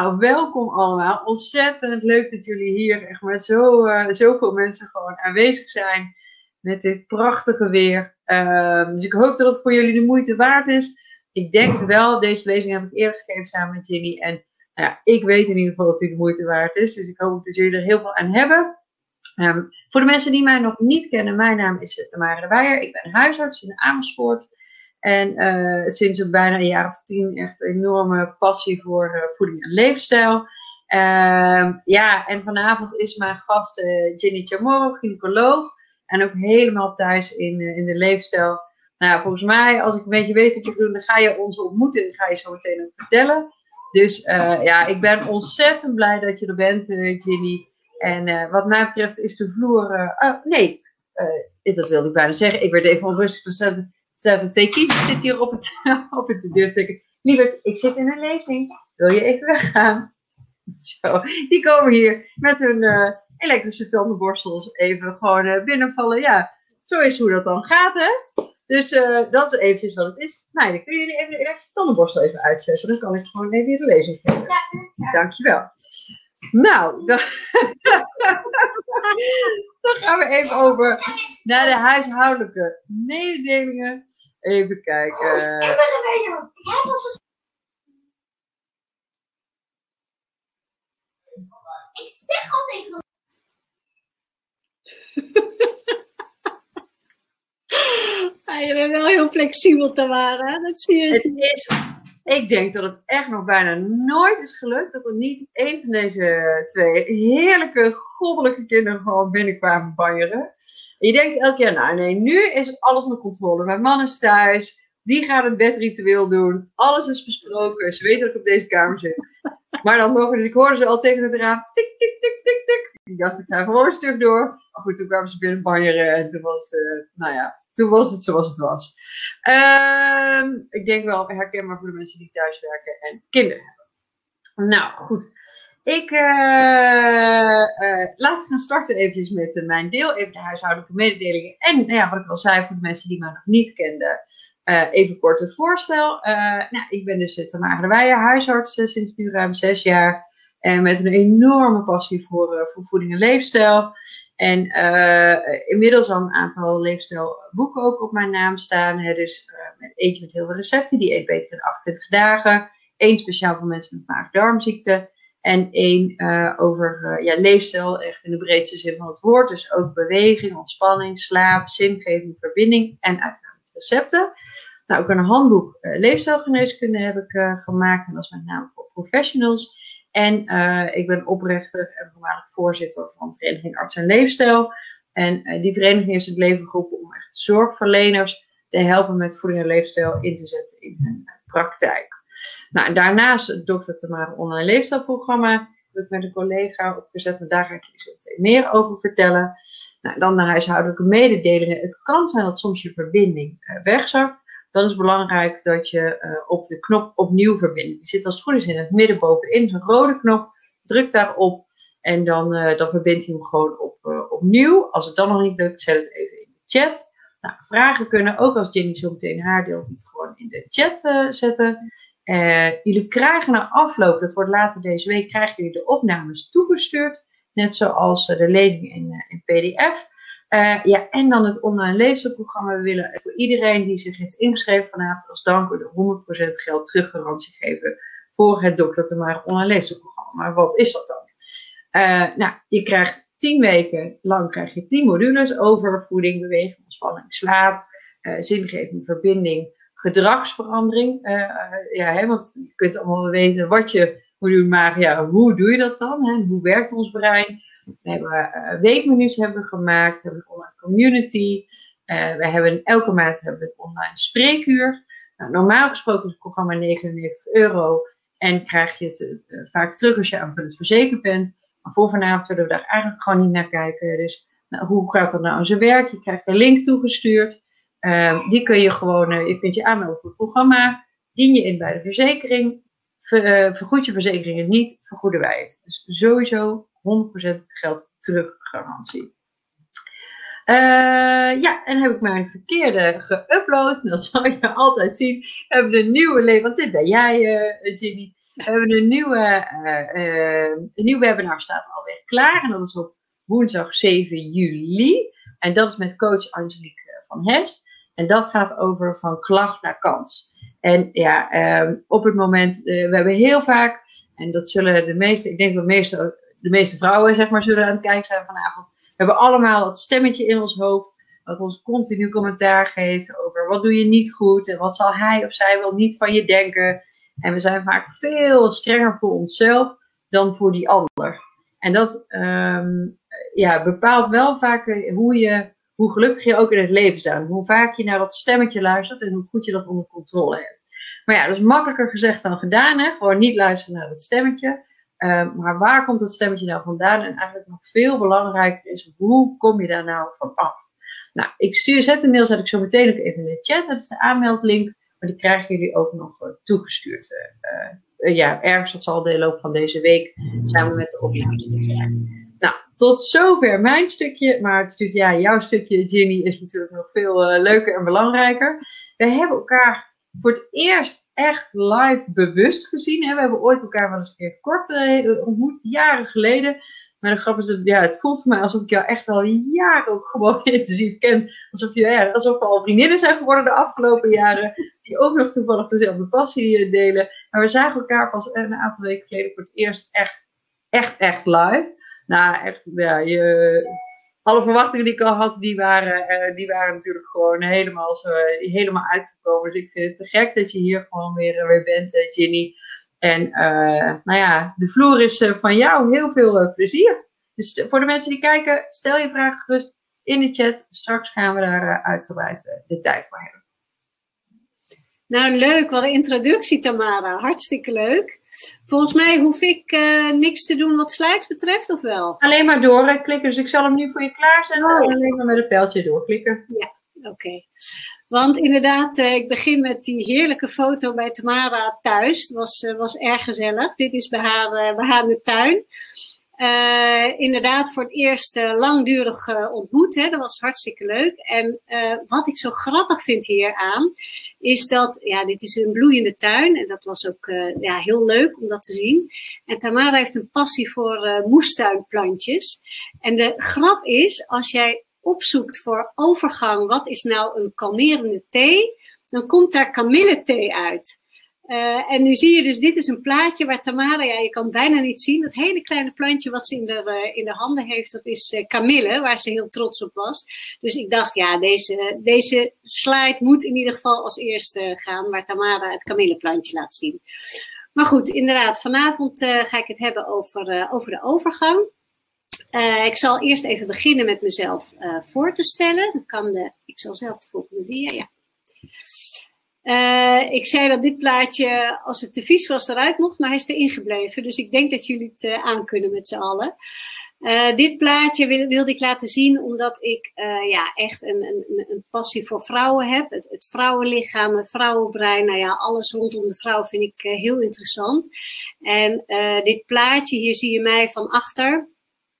Nou, welkom allemaal. Ontzettend leuk dat jullie hier echt met zo, uh, zoveel mensen gewoon aanwezig zijn. Met dit prachtige weer. Uh, dus ik hoop dat het voor jullie de moeite waard is. Ik denk het wel. Deze lezing heb ik eerder gegeven samen met Ginny. En nou ik weet in ieder geval dat die de moeite waard is. Dus ik hoop dat jullie er heel veel aan hebben. Um, voor de mensen die mij nog niet kennen, mijn naam is Tamara de Weijer. Ik ben huisarts in Amersfoort. En uh, sinds bijna een jaar of tien echt een enorme passie voor uh, voeding en leefstijl. Uh, ja, en vanavond is mijn gast uh, Jenny Chamorro, gynaecoloog. En ook helemaal thuis in, in de leefstijl. Nou, volgens mij, als ik een beetje weet wat je doet, dan ga je ons ontmoeten en ga je zo meteen vertellen. Dus ja, ik ben ontzettend blij dat je er bent, Jenny. En wat mij betreft is de vloer. oh, nee, dat wilde ik bijna zeggen. Ik werd even onrustig. Zaten twee kinderen zitten hier op het, op het deurstekken. Lieverd, ik zit in een lezing. Wil je even weggaan? Zo, die komen hier met hun uh, elektrische tandenborstels even gewoon uh, binnenvallen. Ja, zo is hoe dat dan gaat, hè? Dus uh, dat is eventjes wat het is. Nou, dan kun je even de elektrische tandenborstel even uitzetten. Dan kan ik gewoon even hier de lezing geven. Ja, ja. Dankjewel. Nou, dan, dan, gaan we even over naar de huishoudelijke mededelingen. Even kijken. Ik zeg altijd van. Ja, je bent wel heel flexibel, Tamara. Dat zie je. Het is ik denk dat het echt nog bijna nooit is gelukt dat er niet één van deze twee heerlijke, goddelijke kinderen gewoon binnenkwamen banjeren. je denkt elke keer, nou nee, nu is alles onder controle. Mijn man is thuis, die gaat het bedritueel doen, alles is besproken, ze weten dat ik op deze kamer zit. Maar dan nog, dus ik hoorde ze al tegen het raam, tik, tik, tik, tik, tik. Ik dacht, ik ga gewoon een stuk door. Maar goed, toen kwamen ze binnen banjeren en toen was het, uh, nou ja, toen was het zoals het was. Uh, ik denk wel herkenbaar voor de mensen die thuis werken en kinderen hebben. Nou, goed. Ik uh, uh, laat ik gaan starten eventjes met mijn deel, even de huishoudelijke mededelingen. En nou ja, wat ik al zei voor de mensen die mij nog niet kenden, even kort het voorstel. nou, ik ben dus Tamara de Weijer, huisarts sinds nu ruim zes jaar. En met een enorme passie voor, voor voeding en leefstijl. En uh, inmiddels al een aantal leefstijlboeken ook op mijn naam staan. Dus uh, eentje met heel veel recepten, die eet beter in 28 dagen. Eén speciaal voor mensen met maag-darmziekte. En één over ja, leefstijl, echt in de breedste zin van het woord. Dus ook beweging, ontspanning, slaap, zingeving, verbinding en uiteraard recepten. Nou, ook een handboek leefstijlgeneeskunde heb ik gemaakt. En dat is met name voor professionals. En uh, ik ben oprichter en voormalig voorzitter van de Vereniging Arts en Leefstijl. En uh, die vereniging heeft het leven geroepen om echt zorgverleners te helpen met voeding en leefstijl in te zetten in hun praktijk. Nou, daarnaast het Dr. Tamara online leefstijlprogramma heb ik met een collega opgezet, maar daar ga ik je meer over vertellen. Nou, dan de huishoudelijke mededelingen. Het kan zijn dat soms je verbinding wegzakt dan is het belangrijk dat je uh, op de knop opnieuw verbindt. Die zit als het goed is in het midden bovenin, zo'n rode knop. Druk daarop en dan, uh, dan verbindt hij hem gewoon op, uh, opnieuw. Als het dan nog niet lukt, zet het even in de chat. Nou, vragen kunnen ook als Jenny zo meteen haar deelt, het gewoon in de chat zetten. jullie krijgen na afloop, dat wordt later deze week, krijgen jullie de opnames toegestuurd. Net zoals de lezing in, in PDF. Uh, ja, en dan het online leefstijlprogramma. We willen voor iedereen die zich heeft ingeschreven vanavond als dank de 100% geld teruggarantie geven voor het Dr. Tamara online leefstijlprogramma. Maar wat is dat dan? Uh, nou, je krijgt 10 weken lang krijg je 10 modules over voeding, beweging, ontspanning, slaap, uh, zingeving, verbinding, gedragsverandering. ja, hè, want je kunt allemaal weten wat je moet doen, maar ja, hoe doe je dat dan? Hè? Hoe werkt ons brein? We hebben uh, weekmenu's hebben gemaakt, we hebben een online community. Uh, we hebben elke maand hebben we een online spreekuur. Nou, normaal gesproken is het programma 99 euro en krijg je het uh, vaak terug als je aanvullend verzekerd bent. Maar voor vanavond willen we daar eigenlijk gewoon niet naar kijken. Dus nou, hoe gaat dat nou aan zijn werk? Je krijgt een link toegestuurd. Ehm, die kun je gewoon, je kunt je aanmelden voor het programma. Dien je in bij de verzekering. Ver, vergoed je verzekeringen niet, vergoeden wij het. Dus sowieso 100% geld teruggarantie. ja, en heb ik mijn verkeerde geüpload. Dat zal je altijd zien. We hebben een nieuwe leven, want dit ben jij, uh, Ginny. We hebben een nieuwe, een nieuw webinar staat alweer klaar. En dat is op woensdag 7 juli. En dat is met coach Angelique van Hest. En dat gaat over van klacht naar kans. En ja, ehm, op het moment, uh, we hebben heel vaak, en dat zullen de meeste, ik denk dat de meeste, de meeste vrouwen zeg maar zullen aan het kijken zijn vanavond. We hebben allemaal dat stemmetje in ons hoofd, wat ons continu commentaar geeft over wat doe je niet goed en wat zal hij of zij wel niet van je denken. En we zijn vaak veel strenger voor onszelf dan voor die ander. En dat um, ja, bepaalt wel vaak eh, hoe je hoe gelukkig je ook in het leven staat. Hoe vaak je naar dat stemmetje luistert en hoe goed je dat onder controle hebt. Maar ja, dat is makkelijker gezegd dan gedaan. Hè? Gewoon niet luisteren naar dat stemmetje. Uh, maar waar komt dat stemmetje nou vandaan? En eigenlijk nog veel belangrijker is, hoe kom je daar nou van af? Nou, ik stuur, zet een mail, zet ik zo meteen ook even in de chat. Dat is de aanmeldlink. Maar die krijgen jullie ook nog uh, toegestuurd. Uh, ja, ergens, dat zal de loop van deze week samen met de opleiding nou, tot zover mijn stukje. Maar het stukje, ja, jouw stukje, Ginny, is natuurlijk nog veel leuker en belangrijker. We hebben elkaar voor het eerst echt live bewust gezien. Hè? We hebben ooit elkaar wel eens een keer kort uh, ontmoet, jaren geleden. Maar de grap is, ja, het voelt voor mij alsof ik jou echt al jaren ook gewoon intensief ken. Alsof, je, ja, alsof we al vriendinnen zijn geworden de afgelopen jaren. Die ook nog toevallig dezelfde passie eh, delen. Maar we zagen elkaar pas een aantal weken geleden voor het eerst echt, echt, echt live. Nou, echt, ja, je, alle verwachtingen die ik al had, die waren, uh, die waren natuurlijk gewoon helemaal, zo, helemaal uitgekomen. Dus ik vind het te gek dat je hier gewoon weer, uh, weer bent, Ginny. En nou ja, de vloer is van jou. Heel veel plezier. Dus voor de mensen die kijken, stel je vragen gerust in de chat. Straks gaan we daar uitgebreid de tijd voor hebben. Nou, leuk. Wat een introductie, Tamara. Hartstikke leuk. Volgens mij hoef ik uh, niks te doen wat slides betreft, of wel? Alleen maar doorklikken. Dus ik zal hem nu voor je klaarzetten. Oh. En alleen maar met het pijltje doorklikken. Ja, oké. Want inderdaad, uh, ik begin met die heerlijke foto bij Tamara thuis. Het was, uh, was erg gezellig. Dit is bij haar, bij haar in de tuin. Uh, inderdaad voor het eerst uh, langdurig uh, ontmoet. Hè. Dat was hartstikke leuk. En wat ik zo grappig vind hieraan, is dat, ja, dit is een bloeiende tuin. En dat was ook ja, heel leuk om dat te zien. En Tamara heeft een passie voor moestuinplantjes. En de grap is, als jij opzoekt voor overgang, wat is nou een kalmerende thee, dan komt daar kamillethee uit. Uh, en nu zie je dus, dit is een plaatje waar Tamara, ja, je kan bijna niet zien. Dat hele kleine plantje wat ze in de, uh, in de handen heeft, dat is uh, Camille, waar ze heel trots op was. Dus ik dacht, ja, deze, deze slide moet in ieder geval als eerste gaan, waar Tamara het Camilleplantje laat zien. Maar goed, inderdaad, vanavond ga ik het hebben over, over de overgang. ik zal eerst even beginnen met mezelf voor te stellen. Kan de, ik zal zelf de volgende dia, ja. Uh, ik zei dat dit plaatje, als het te vies was, eruit mocht, maar hij is erin gebleven. Dus ik denk dat jullie het uh, aan kunnen met z'n allen. Uh, dit plaatje wil, wilde ik laten zien omdat ik ja, echt een, een, een, passie voor vrouwen heb. Het, het, vrouwenlichaam, het vrouwenbrein, nou ja, alles rondom de vrouw vind ik heel interessant. En dit plaatje, hier zie je mij van achter.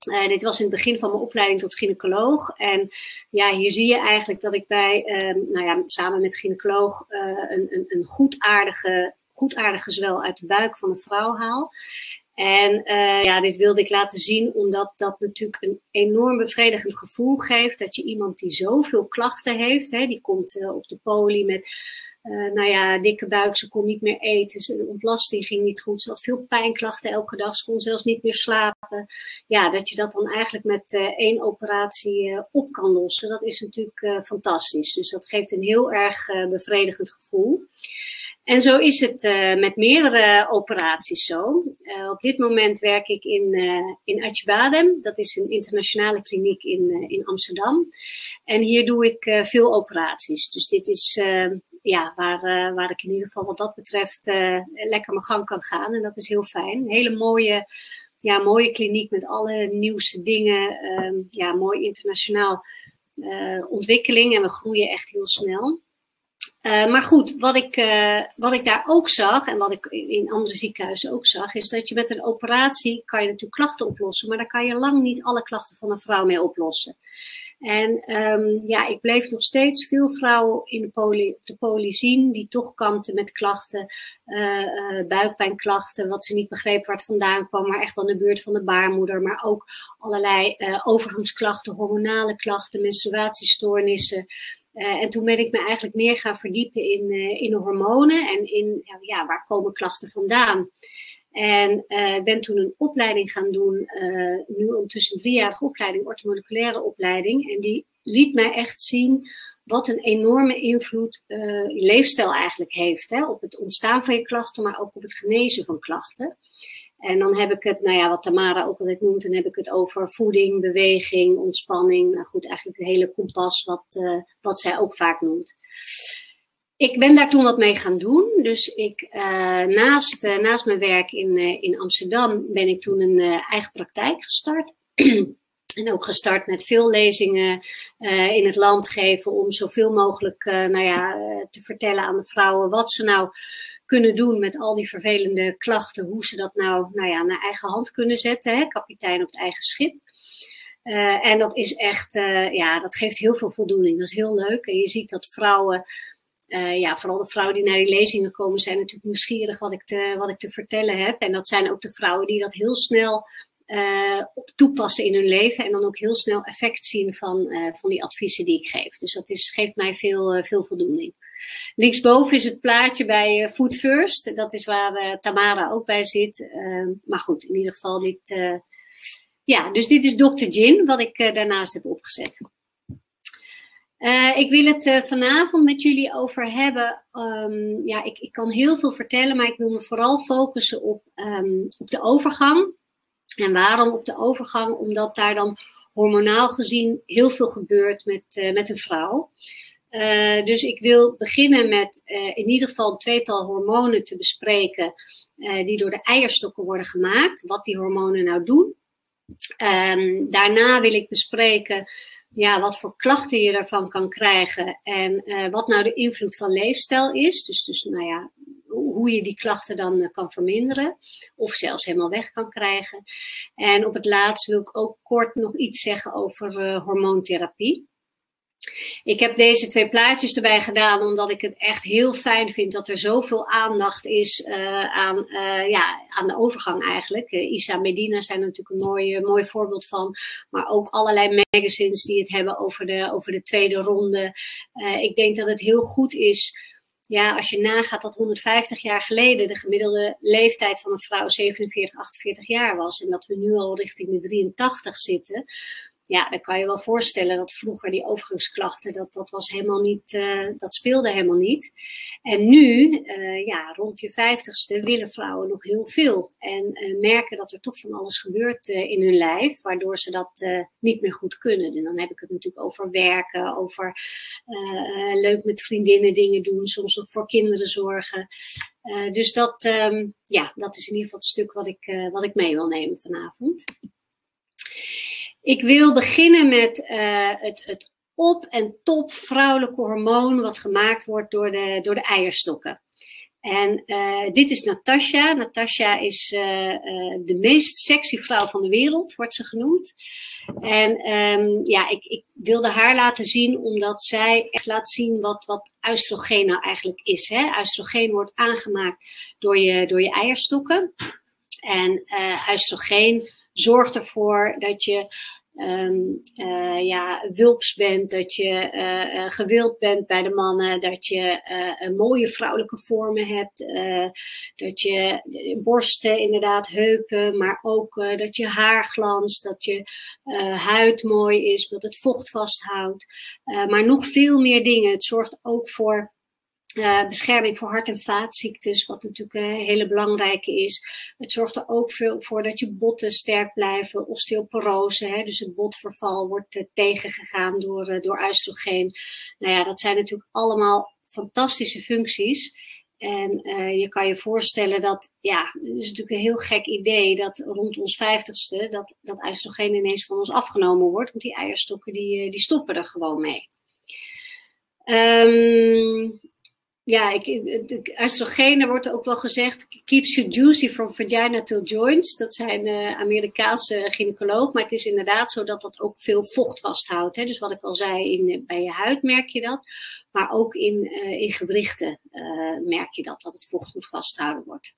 Uh, dit was in het begin van mijn opleiding tot gynaecoloog. En ja, hier zie je eigenlijk dat ik bij, uh, nou ja, samen met gynaecoloog uh, een, een, een goedaardige, goedaardige zwel uit de buik van een vrouw haal. En uh, ja, dit wilde ik laten zien omdat dat natuurlijk een enorm bevredigend gevoel geeft. Dat je iemand die zoveel klachten heeft, hè, die komt op de poli met uh, nou ja, dikke buik, ze kon niet meer eten, de ontlasting ging niet goed, ze had veel pijnklachten elke dag, ze kon zelfs niet meer slapen. Ja, dat je dat dan eigenlijk met uh, één operatie uh, op kan lossen, dat is natuurlijk fantastisch. Dus dat geeft een heel erg bevredigend gevoel. En zo is het met meerdere operaties zo. op dit moment werk ik in, in Acjebadem, dat is een internationale kliniek in, in Amsterdam. En hier doe ik veel operaties. Dus dit is ja, waar, uh, waar ik in ieder geval wat dat betreft uh, lekker mijn gang kan gaan. En dat is heel fijn. Hele mooie, ja, mooie kliniek met alle nieuwste dingen. Um, ja, mooi internationaal uh, ontwikkeling en we groeien echt heel snel. maar goed, wat ik, wat ik daar ook zag en wat ik in andere ziekenhuizen ook zag, is dat je met een operatie kan je natuurlijk klachten oplossen, maar daar kan je lang niet alle klachten van een vrouw mee oplossen. En um, ja, ik bleef nog steeds veel vrouwen in de poli, de poli zien die toch kampten met klachten, uh, uh, buikpijnklachten, wat ze niet begrepen waar het vandaan kwam, maar echt wel in de buurt van de baarmoeder, maar ook allerlei uh, overgangsklachten, hormonale klachten, menstruatiestoornissen. En toen ben ik me eigenlijk meer gaan verdiepen in, uh, in hormonen en in ja, waar komen klachten vandaan. En uh, ben toen een opleiding gaan doen, uh, nu ondertussen driejarige opleiding, ortomoleculaire opleiding. En die liet mij echt zien wat een enorme invloed uh, leefstijl eigenlijk heeft. Hè, op het ontstaan van je klachten, maar ook op het genezen van klachten. En dan heb ik het, nou ja, wat Tamara ook altijd noemt, dan heb ik het over voeding, beweging, ontspanning. Nou goed, eigenlijk het hele kompas wat, wat zij ook vaak noemt ik ben daar toen wat mee gaan doen. Dus ik, uh, naast, uh, naast mijn werk in, uh, in Amsterdam ben ik toen een eigen praktijk gestart. en ook gestart met veel lezingen in het land geven om zoveel mogelijk nou ja, te vertellen aan de vrouwen wat ze nou kunnen doen met al die vervelende klachten. Hoe ze dat nou, nou ja, naar eigen hand kunnen zetten. Hè? Kapitein op het eigen schip. en dat is echt, ja, dat geeft heel veel voldoening. Dat is heel leuk. En je ziet dat vrouwen uh, ja, vooral de vrouwen die naar die lezingen komen zijn natuurlijk nieuwsgierig wat ik te, wat ik te vertellen heb. En dat zijn ook de vrouwen die dat heel snel uh, toepassen in hun leven en dan ook heel snel effect zien van, uh, van die adviezen die ik geef. Dus dat is, geeft mij veel, veel voldoening. Linksboven is het plaatje bij Food First. Dat is waar Tamara ook bij zit. Ehm, maar goed, in ieder geval dit. ja, dus dit is Dr. Gin, wat ik daarnaast heb opgezet. Uh, ik wil het uh, vanavond met jullie over hebben. Um, ja, ik, ik, kan heel veel vertellen, maar ik wil me vooral focussen op, um, op de overgang. En waarom op de overgang? Omdat daar dan hormonaal gezien heel veel gebeurt met, uh, met een vrouw. dus ik wil beginnen met in ieder geval een tweetal hormonen te bespreken die door de eierstokken worden gemaakt. Wat die hormonen nou doen. Um, daarna wil ik bespreken ja, wat voor klachten je daarvan kan krijgen en uh, wat nou de invloed van leefstijl is. Dus, dus nou ja, hoe je die klachten dan uh, kan verminderen of zelfs helemaal weg kan krijgen. En op het laatst wil ik ook kort nog iets zeggen over uh, hormoontherapie. Ik heb deze twee plaatjes erbij gedaan omdat ik het echt heel fijn vind dat er zoveel aandacht is uh, aan, uh, ja, aan de overgang eigenlijk. Uh, Isa Medina zijn natuurlijk een mooi, mooi voorbeeld van. Maar ook allerlei magazines die het hebben over de, over de tweede ronde. ik denk dat het heel goed is ja, als je nagaat dat 150 jaar geleden de gemiddelde leeftijd van een vrouw 47, 48 jaar was. En dat we nu al richting de 83 zitten ja, dan kan je wel voorstellen dat vroeger die overgangsklachten, dat, dat was helemaal niet, uh, dat speelde helemaal niet. En nu, uh, ja, rond je vijftigste willen vrouwen nog heel veel. En uh, merken dat er toch van alles gebeurt in hun lijf, waardoor ze dat niet meer goed kunnen. En dan heb ik het natuurlijk over werken, over leuk met vriendinnen dingen doen, soms ook voor kinderen zorgen. dus dat, um, ja, dat is in ieder geval het stuk wat ik, wat ik mee wil nemen vanavond. Ik wil beginnen met uh, het, het op- en top vrouwelijke hormoon wat gemaakt wordt door de, door de eierstokken. En uh, dit is Natasha. Natasha is uh, de meest sexy vrouw van de wereld, wordt ze genoemd. En um, ja, ik, ik, wilde haar laten zien omdat zij echt laat zien wat, wat oestrogeen nou eigenlijk is. Hè? Oestrogeen wordt aangemaakt door je, door je eierstokken. En oestrogeen zorgt ervoor dat je um, ja, wulps bent, dat je uh, gewild bent bij de mannen, dat je uh, mooie vrouwelijke vormen hebt, dat je borsten, inderdaad, heupen, maar ook dat je haar glanst, dat je huid mooi is, dat het vocht vasthoudt. maar nog veel meer dingen. Het zorgt ook voor uh, bescherming voor hart- en vaatziektes, wat natuurlijk een hele belangrijke is. Het zorgt er ook veel voor dat je botten sterk blijven, osteoporose, hè, dus het botverval wordt uh, tegengegaan door, door oestrogeen. Nou ja, dat zijn natuurlijk allemaal fantastische functies. En je kan je voorstellen dat, ja, het is natuurlijk een heel gek idee dat rond ons vijftigste dat, dat oestrogeen ineens van ons afgenomen wordt, want die eierstokken die, die stoppen er gewoon mee. Um, ja, ik, oestrogenen wordt ook wel gezegd, keeps you juicy from vagina till joints. Dat zijn uh, Amerikaanse gynaecoloog, maar het is inderdaad zo dat dat ook veel vocht vasthoudt. Hè? Dus wat ik al zei, in, bij je huid merk je dat, maar ook in, uh, in gewrichten uh, merk je dat, dat het vocht goed vasthouden wordt.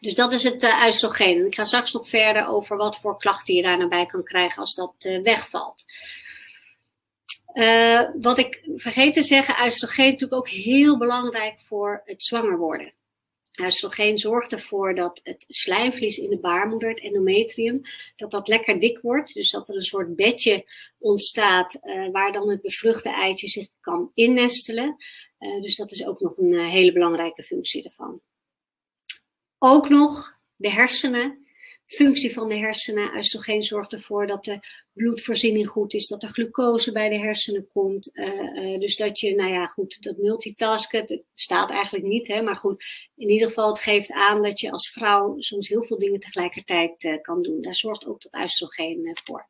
Dus dat is het uh. Ik ga straks nog verder over wat voor klachten je daar naar bij kan krijgen als dat wegvalt. Uh, wat ik vergeet te zeggen, oestrogeen is natuurlijk ook heel belangrijk voor het zwanger worden. Oestrogeen zorgt ervoor dat het slijmvlies in de baarmoeder, het endometrium, dat dat lekker dik wordt. Dus dat er een soort bedje ontstaat uh, waar dan het bevruchte eitje zich kan innestelen. Uh, dus dat is ook nog een hele belangrijke functie ervan. Ook nog de hersenen functie van de hersenen. Oestrogeen zorgt ervoor dat de bloedvoorziening goed is, dat er glucose bij de hersenen komt. Uh, uh, dus dat je, nou ja, goed, dat multitasken, dat bestaat eigenlijk niet, hè, maar goed, in ieder geval, het geeft aan dat je als vrouw soms heel veel dingen tegelijkertijd uh, kan doen. Daar zorgt ook dat oestrogeen voor.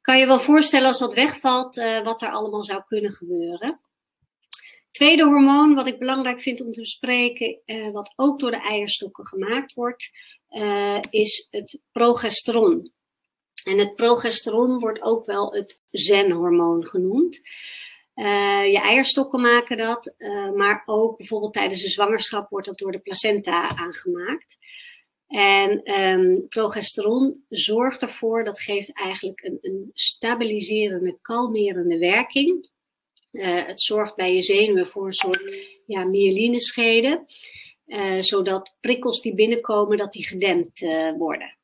Kan je wel voorstellen als dat wegvalt, wat er allemaal zou kunnen gebeuren? Tweede hormoon wat ik belangrijk vind om te bespreken, uh, wat ook door de eierstokken gemaakt wordt, uh, is het progesteron. En het progesteron wordt ook wel het zenhormoon genoemd. Uh, je eierstokken maken dat, maar ook bijvoorbeeld tijdens de zwangerschap wordt dat door de placenta aangemaakt. En um, progesteron zorgt ervoor, dat geeft eigenlijk een, een stabiliserende, kalmerende werking. Het zorgt bij je zenuwen voor een soort ja, myelineschede. Uh, zodat prikkels die binnenkomen, dat die gedempt uh, worden.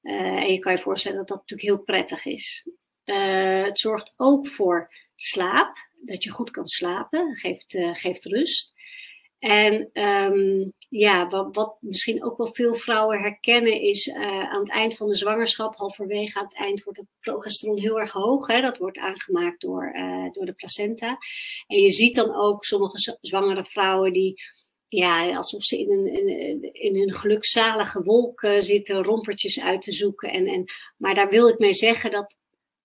en je kan je voorstellen dat dat natuurlijk heel prettig is. het zorgt ook voor slaap, dat je goed kan slapen, geeft, geeft rust. En um, ja, wat, wat, misschien ook wel veel vrouwen herkennen is aan het eind van de zwangerschap, halverwege aan het eind, wordt het progesteron heel erg hoog. Hè? Dat wordt aangemaakt door, door de placenta. En je ziet dan ook sommige zwangere vrouwen die, ja, alsof ze in een, in, in een gelukzalige wolk uh, zitten, rompertjes uit te zoeken. En, en, maar daar wil ik mee zeggen dat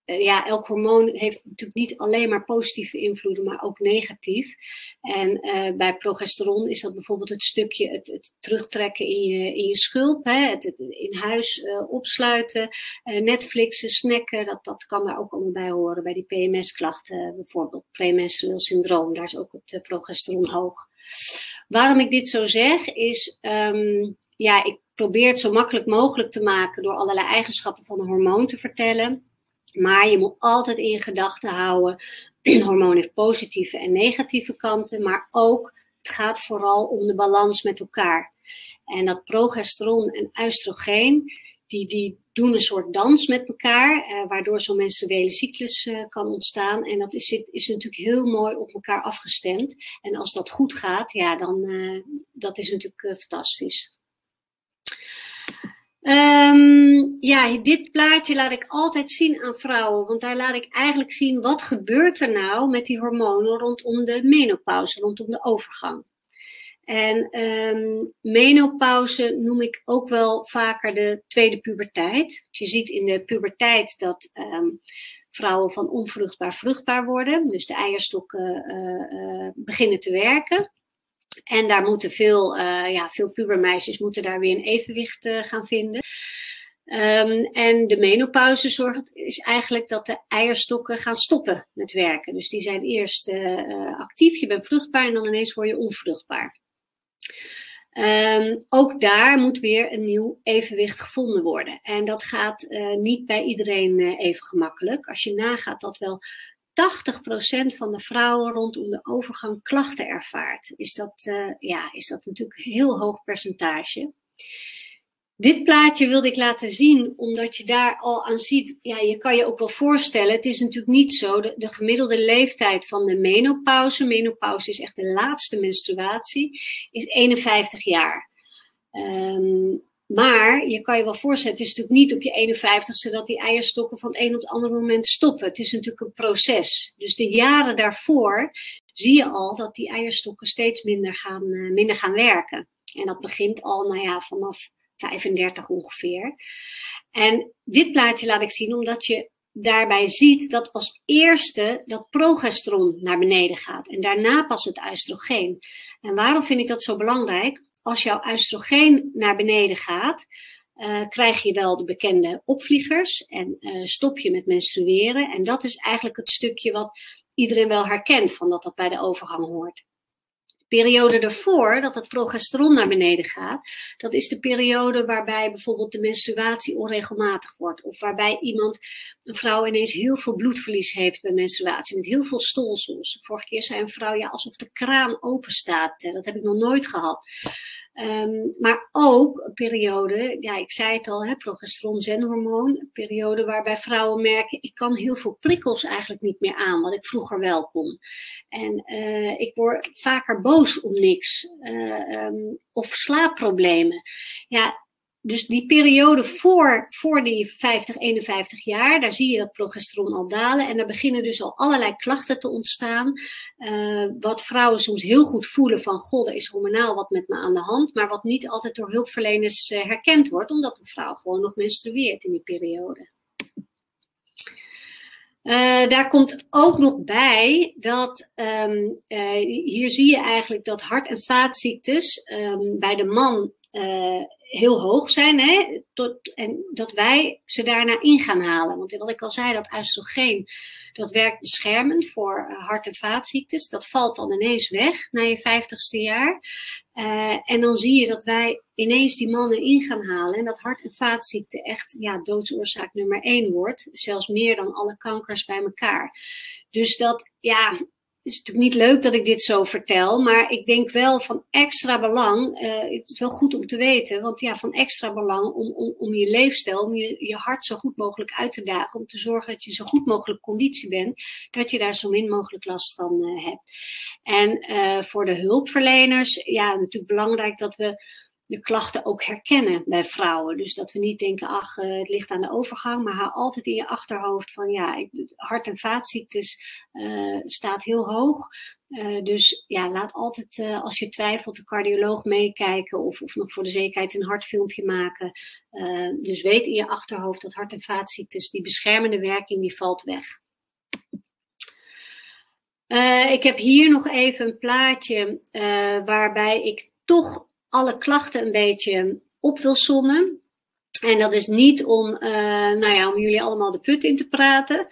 eh, ja, elk hormoon heeft natuurlijk niet alleen maar positieve invloeden, maar ook negatief. En uh, bij progesteron is dat bijvoorbeeld het stukje het, het terugtrekken in je, in je schulp, hè, het, in huis uh, opsluiten, Netflixen, snacken, dat, dat kan daar ook allemaal bij horen. Bij die PMS-klachten bijvoorbeeld, premenstrueel syndroom, daar is ook het progesteron hoog. Waarom ik dit zo zeg, is, um, ja, ik probeer het zo makkelijk mogelijk te maken door allerlei eigenschappen van een hormoon te vertellen. Maar je moet altijd in gedachten houden, een hormoon heeft positieve en negatieve kanten, maar ook, het gaat vooral om de balans met elkaar. En dat progesteron en oestrogeen, die, die doen een soort dans met elkaar, eh, waardoor zo'n menstruele cyclus eh, kan ontstaan. En dat is, is natuurlijk heel mooi op elkaar afgestemd. En als dat goed gaat, ja, dan uh, dat is natuurlijk uh, fantastisch. Um, ja, dit plaatje laat ik altijd zien aan vrouwen, want daar laat ik eigenlijk zien wat gebeurt er nou met die hormonen rondom de menopauze, rondom de overgang. En um, menopauze noem ik ook wel vaker de tweede puberteit. Je ziet in de puberteit dat um, vrouwen van onvruchtbaar vruchtbaar worden, dus de eierstokken uh, uh, beginnen te werken. En daar moeten veel, uh, ja, veel pubermeisjes moeten daar weer een evenwicht gaan vinden. Um, en de menopauze zorgt, is eigenlijk dat de eierstokken gaan stoppen met werken. Dus die zijn eerst actief, je bent vruchtbaar en dan ineens word je onvruchtbaar. Um, ook daar moet weer een nieuw evenwicht gevonden worden. En dat gaat uh, niet bij iedereen uh, even gemakkelijk. Als je nagaat dat wel 80% van de vrouwen rondom de overgang klachten ervaart. Is dat, uh, ja, is dat natuurlijk een heel hoog percentage. Dit plaatje wilde ik laten zien, omdat je daar al aan ziet. Ja, je kan je ook wel voorstellen, het is natuurlijk niet zo. De, de gemiddelde leeftijd van de menopauze, menopauze is echt de laatste menstruatie, is 51 jaar. Um, maar je kan je wel voorstellen, het is natuurlijk niet op je 51ste dat die eierstokken van het een op het andere moment stoppen. Het is natuurlijk een proces. Dus de jaren daarvoor zie je al dat die eierstokken steeds minder gaan, uh, minder gaan werken. En dat begint al nou ja, vanaf 35 ongeveer. En dit plaatje laat ik zien omdat je daarbij ziet dat als eerste dat progesteron naar beneden gaat en daarna pas het oestrogeen. En waarom vind ik dat zo belangrijk? Als jouw oestrogeen naar beneden gaat, uh, krijg je wel de bekende opvliegers en uh, stop je met menstrueren. En dat is eigenlijk het stukje wat iedereen wel herkent van dat dat bij de overgang hoort periode ervoor, dat het progesteron naar beneden gaat, dat is de periode waarbij bijvoorbeeld de menstruatie onregelmatig wordt. Of waarbij iemand, een vrouw ineens heel veel bloedverlies heeft bij menstruatie, met heel veel stolsels. Vorige keer zei een vrouw, ja, alsof de kraan open staat. Dat heb ik nog nooit gehad. Um, maar ook een periode, ja, ik zei het al, progesteron, zenhormoon, een periode waarbij vrouwen merken, ik kan heel veel prikkels eigenlijk niet meer aan, wat ik vroeger wel kon. En uh, ik word vaker boos om niks, uh, um, of slaapproblemen. Ja, dus die periode voor, voor die 50, 51 jaar, daar zie je dat progesteron al dalen. En daar beginnen dus al allerlei klachten te ontstaan. Uh, wat vrouwen soms heel goed voelen van, god, er is hormonaal wat met me aan de hand. Maar wat niet altijd door hulpverleners uh, herkend wordt, omdat de vrouw gewoon nog menstrueert in die periode. Uh, daar komt ook nog bij dat um, hier zie je eigenlijk dat hart- en vaatziektes um, bij de man uh, heel hoog zijn. Hè, tot, en dat wij ze daarna in gaan halen. Want wat ik al zei, dat oestrogeen, dat werkt beschermend voor uh, hart- en vaatziektes. Dat valt dan ineens weg na je vijftigste jaar. Uh, en dan zie je dat wij ineens die mannen in gaan halen. En dat hart- en vaatziekte echt ja, doodsoorzaak nummer één wordt. Zelfs meer dan alle kankers bij elkaar. Dus dat, ja, het is natuurlijk niet leuk dat ik dit zo vertel, maar ik denk wel van extra belang. Uh, het is wel goed om te weten, want ja, van extra belang om, om, om je leefstijl, om je, je hart zo goed mogelijk uit te dagen, om te zorgen dat je zo goed mogelijk conditie bent, dat je daar zo min mogelijk last van uh, hebt. En uh, voor de hulpverleners, ja, natuurlijk belangrijk dat we de klachten ook herkennen bij vrouwen. Dus dat we niet denken, ach, uh, het ligt aan de overgang, maar hou altijd in je achterhoofd van, ja, hart- en vaatziektes uh, staat heel hoog. Uh, dus ja, laat altijd, als je twijfelt, de cardioloog meekijken of, of nog voor de zekerheid een hartfilmpje maken. dus weet in je achterhoofd dat hart- en vaatziektes, die beschermende werking, die valt weg. ik heb hier nog even een plaatje waarbij ik toch alle klachten een beetje op wil sommen. En dat is niet om, uh, nou ja, om jullie allemaal de put in te praten.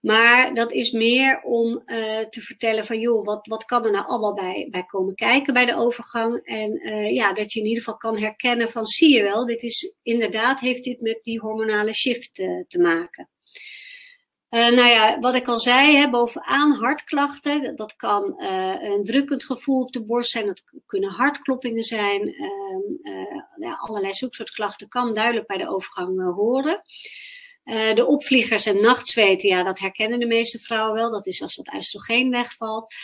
Maar dat is meer om uh, te vertellen van, joh, wat, wat kan er nou allemaal bij, bij komen kijken bij de overgang. En uh, ja, dat je in ieder geval kan herkennen van, zie je wel, dit is inderdaad, heeft dit met die hormonale shift te maken. Uh, nou ja, wat ik al zei, hè, bovenaan hartklachten. Dat, kan uh, een drukkend gevoel op de borst zijn, dat kunnen hartkloppingen zijn. Uh, ja, allerlei zulke klachten kan duidelijk bij de overgang horen. de opvliegers en nachtzweten, ja, dat herkennen de meeste vrouwen wel. Dat is als dat oestrogeen wegvalt.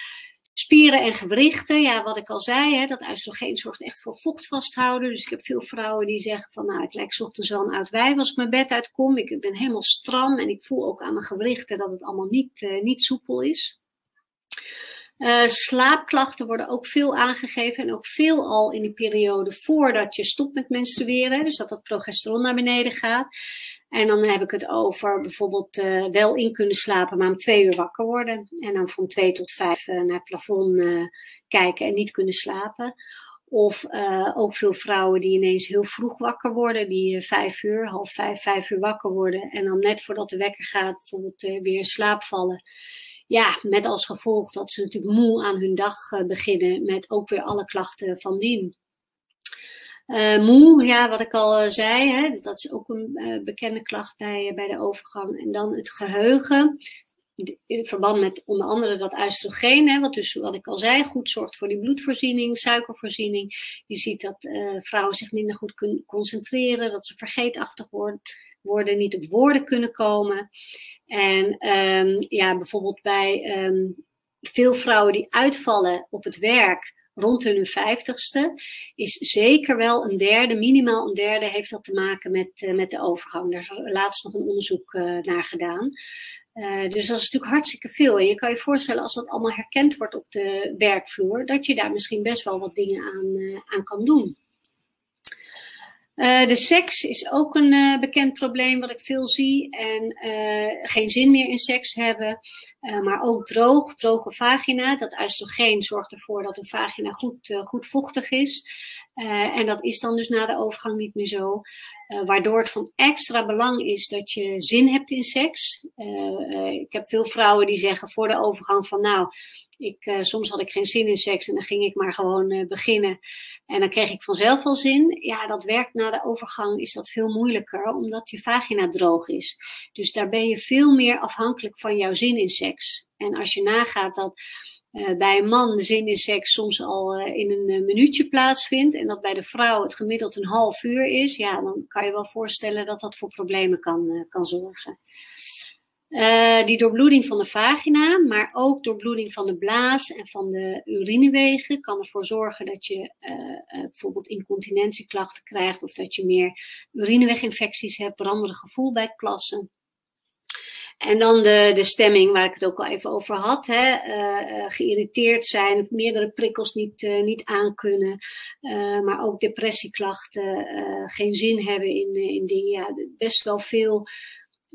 Spieren en gewrichten, ja, wat ik al zei, hè, dat oestrogeen zorgt echt voor vocht vasthouden. Dus ik heb veel vrouwen die zeggen van, nou, ik lijk ochtends wel een oud wijf als ik mijn bed uitkom. Ik ben helemaal stram en ik voel ook aan mijn gewrichten dat het allemaal niet, uh, niet soepel is. Uh, slaapklachten worden ook veel aangegeven en ook veel al in die periode voordat je stopt met menstrueren. Dus dat dat progesteron naar beneden gaat. En dan heb ik het over bijvoorbeeld uh, wel in kunnen slapen, maar om twee uur wakker worden. En dan van twee tot vijf uh, naar het plafond kijken en niet kunnen slapen. Of ook veel vrouwen die ineens heel vroeg wakker worden, die vijf uur, half vijf, vijf uur wakker worden. En dan net voordat de wekker gaat, bijvoorbeeld weer in slaap vallen ja, met als gevolg dat ze natuurlijk moe aan hun dag beginnen, met ook weer alle klachten van dien. Uh, moe, ja, wat ik al uh, zei, hè, dat is ook een bekende klacht bij, bij de overgang. En dan het geheugen, in verband met onder andere dat oestrogeen, wat dus, wat ik al zei, goed zorgt voor die bloedvoorziening, suikervoorziening. Je ziet dat vrouwen zich minder goed kunnen concentreren, dat ze vergeetachtig worden, worden niet op woorden kunnen komen. En um, ja, bijvoorbeeld bij um, veel vrouwen die uitvallen op het werk rond hun vijftigste, is zeker wel een derde, minimaal een derde, heeft dat te maken met, uh, met de overgang. Daar is laatst nog een onderzoek uh, naar gedaan. Uh, dus dat is natuurlijk hartstikke veel. En je kan je voorstellen, als dat allemaal herkend wordt op de werkvloer, dat je daar misschien best wel wat dingen aan, aan kan doen. De seks is ook een bekend probleem wat ik veel zie. En geen zin meer in seks hebben. Maar ook droog, droge vagina. Dat oestrogeen zorgt ervoor dat een vagina goed, goed vochtig is. En dat is dan dus na de overgang niet meer zo. waardoor het van extra belang is dat je zin hebt in seks. ik heb veel vrouwen die zeggen voor de overgang van nou, ik, soms had ik geen zin in seks en dan ging ik maar gewoon beginnen. En dan kreeg ik vanzelf wel zin. Ja, dat werkt na de overgang is dat veel moeilijker, omdat je vagina droog is. Dus daar ben je veel meer afhankelijk van jouw zin in seks. En als je nagaat dat bij een man de zin in seks soms al in een minuutje plaatsvindt en dat bij de vrouw het gemiddeld een half uur is, ja, dan kan je wel voorstellen dat dat voor problemen kan, kan zorgen. Die doorbloeding van de vagina, maar ook doorbloeding van de blaas en van de urinewegen kan ervoor zorgen dat je bijvoorbeeld incontinentieklachten krijgt of dat je meer urineweginfecties hebt, branderig gevoel bij het plassen. En dan de, de stemming, waar ik het ook al even over had. Hè, geïrriteerd zijn, meerdere prikkels niet, niet aankunnen. maar ook depressieklachten, geen zin hebben in, in dingen. Ja, best wel veel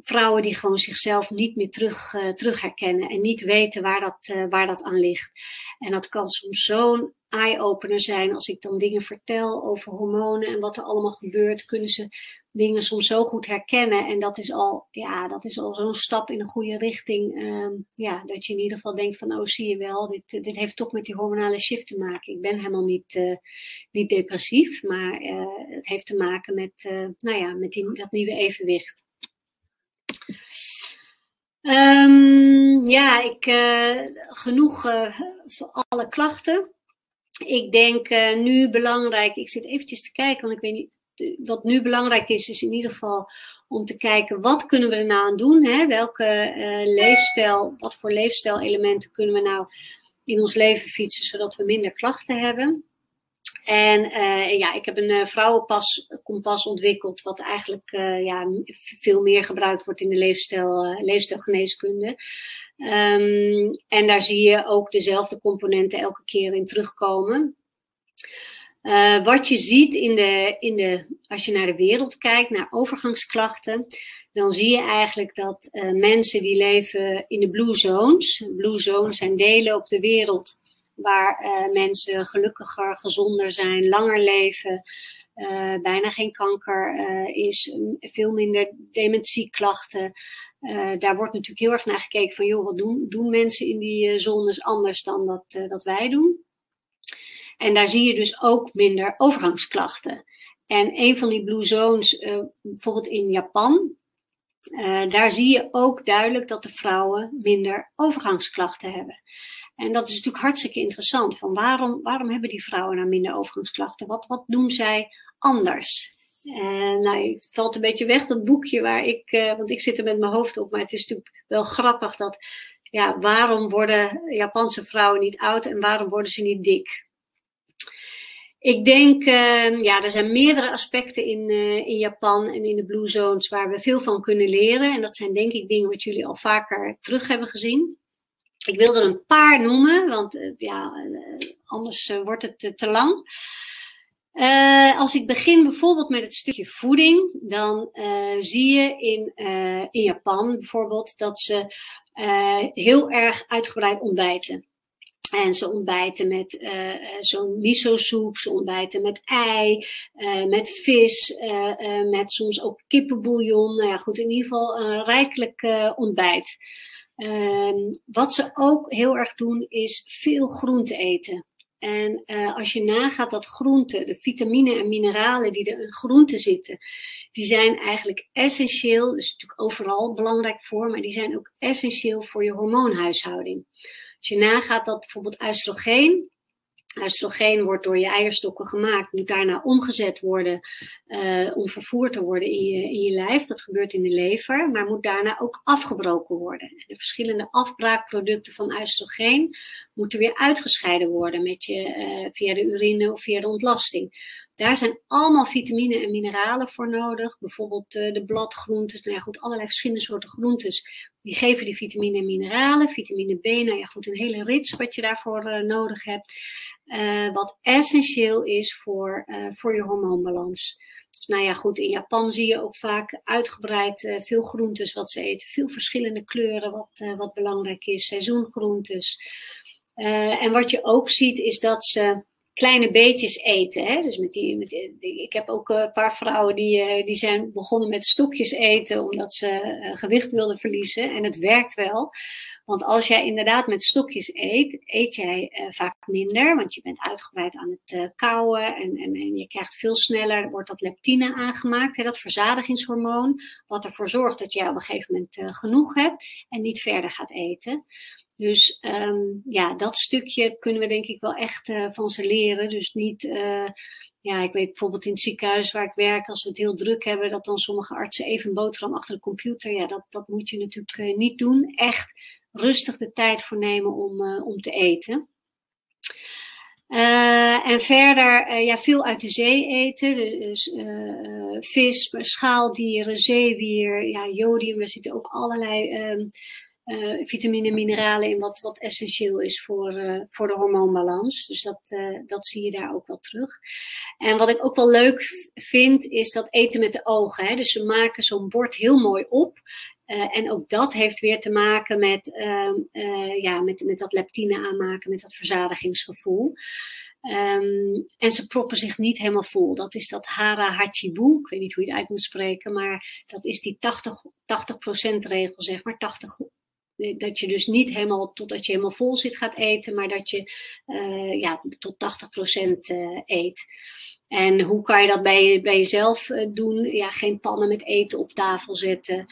vrouwen die gewoon zichzelf niet meer terug, uh, terug herkennen en niet weten waar dat, uh, waar dat aan ligt. En dat kan soms zo'n eye-opener zijn als ik dan dingen vertel over hormonen en wat er allemaal gebeurt, kunnen ze dingen soms zo goed herkennen. En dat is al, ja, dat is al zo'n stap in een goede richting. Uh, ja, dat je in ieder geval denkt van, oh zie je wel, dit, dit heeft toch met die hormonale shift te maken. Ik ben helemaal niet, uh, niet depressief, maar het heeft te maken met, nou ja, met die, dat nieuwe evenwicht. Um, ja, ik, genoeg voor alle klachten. Ik denk uh, nu belangrijk, ik zit eventjes te kijken, want ik weet niet, wat nu belangrijk is, is in ieder geval om te kijken wat kunnen we er nou aan doen. Hè? Welke leefstijl, wat voor leefstijlelementen kunnen we nou in ons leven fietsen, zodat we minder klachten hebben. En uh, ja, ik heb een uh, vrouwenpas kompas ontwikkeld, wat eigenlijk ja, veel meer gebruikt wordt in de leefstijl, leefstijlgeneeskunde. Um, en daar zie je ook dezelfde componenten elke keer in terugkomen. wat je ziet in de, in de, als je naar de wereld kijkt, naar overgangsklachten, dan zie je eigenlijk dat mensen die leven in de blue zones. Blue zones zijn delen op de wereld waar uh, mensen gelukkiger, gezonder zijn, langer leven, uh, bijna geen kanker uh, is, veel minder dementieklachten. daar wordt natuurlijk heel erg naar gekeken van, joh, wat doen, doen mensen in die zones anders dan dat, dat wij doen? En daar zie je dus ook minder overgangsklachten. En een van die blue zones, bijvoorbeeld in Japan, uh, daar zie je ook duidelijk dat de vrouwen minder overgangsklachten hebben. En dat is natuurlijk hartstikke interessant. Van waarom, waarom hebben die vrouwen nou minder overgangsklachten? Wat, wat doen zij anders? En nou, het valt een beetje weg, dat boekje waar ik, uh, want ik zit er met mijn hoofd op, maar het is natuurlijk wel grappig dat, ja, waarom worden Japanse vrouwen niet oud en waarom worden ze niet dik? Ik denk, uh, ja, er zijn meerdere aspecten in, in Japan en in de Blue Zones waar we veel van kunnen leren. En dat zijn denk ik dingen wat jullie al vaker terug hebben gezien. Ik wil er een paar noemen, want uh, ja, anders wordt het te lang. als ik begin bijvoorbeeld met het stukje voeding, dan zie je in, in Japan bijvoorbeeld dat ze heel erg uitgebreid ontbijten. En ze ontbijten met zo'n miso-soep, ze ontbijten met ei, met vis, met soms ook kippenbouillon. Nou ja, goed, in ieder geval een rijkelijk ontbijt. Ehm, wat ze ook heel erg doen, is veel groente eten. En als je nagaat dat groenten, de vitamine en mineralen die er in groenten zitten, die zijn eigenlijk essentieel, dus natuurlijk overal belangrijk voor, maar die zijn ook essentieel voor je hormoonhuishouding. Als je nagaat dat bijvoorbeeld oestrogeen, Oestrogeen wordt door je eierstokken gemaakt, moet daarna omgezet worden uh, om vervoerd te worden in je, in je lijf. Dat gebeurt in de lever, maar moet daarna ook afgebroken worden. En de verschillende afbraakproducten van oestrogeen moeten weer uitgescheiden worden met je, uh, via de urine of via de ontlasting. Daar zijn allemaal vitamine en mineralen voor nodig. Bijvoorbeeld de bladgroentes, nou ja goed, allerlei verschillende soorten groentes. Die geven die vitamine en mineralen. Vitamine B, nou ja goed, een hele rits wat je daarvoor nodig hebt. wat essentieel is voor, voor je hormoonbalans. Dus nou ja, goed, in Japan zie je ook vaak uitgebreid veel groentes wat ze eten. Veel verschillende kleuren, wat, wat belangrijk is. Seizoengroentes. En wat je ook ziet, is dat ze kleine beetjes eten. Hè? Dus met die, met ik heb ook een paar vrouwen die, die zijn begonnen met stokjes eten, omdat ze gewicht wilden verliezen. En het werkt wel. Want als jij inderdaad met stokjes eet, eet jij vaak minder, want je bent uitgebreid aan het uh, kauwen en, en, en, je krijgt veel sneller, wordt dat leptine aangemaakt, hè, dat verzadigingshormoon, wat ervoor zorgt dat jij op een gegeven moment genoeg hebt en niet verder gaat eten. Dus um, ja, dat stukje kunnen we denk ik wel echt van ze leren. Dus niet ja, ik weet bijvoorbeeld in het ziekenhuis waar ik werk, als we het heel druk hebben, dat dan sommige artsen even een boterham achter de computer. Ja, dat, dat moet je natuurlijk niet doen. Echt rustig de tijd voor nemen om, om te eten. En verder ja, veel uit de zee eten. Dus vis, schaaldieren, zeewier, ja, jodium. Er zitten ook allerlei um, vitamine en mineralen in wat, wat essentieel is voor, voor de hormoonbalans. Dus dat, dat zie je daar ook wel terug. En wat ik ook wel leuk vind, is dat eten met de ogen. Hè? Dus ze maken zo'n bord heel mooi op. Uh, en ook dat heeft weer te maken met, uh, uh, ja, met, met dat leptine aanmaken, met dat verzadigingsgevoel. Um, en ze proppen zich niet helemaal vol. Dat is dat hara hachibu. Ik weet niet hoe je het uit moet spreken, maar dat is die 80, 80% regel, zeg maar. 80, dat je dus niet helemaal totdat je helemaal vol zit gaat eten, maar dat je ja, tot 80% eet. En hoe kan je dat bij, bij jezelf eh, doen? Ja, geen pannen met eten op tafel zetten.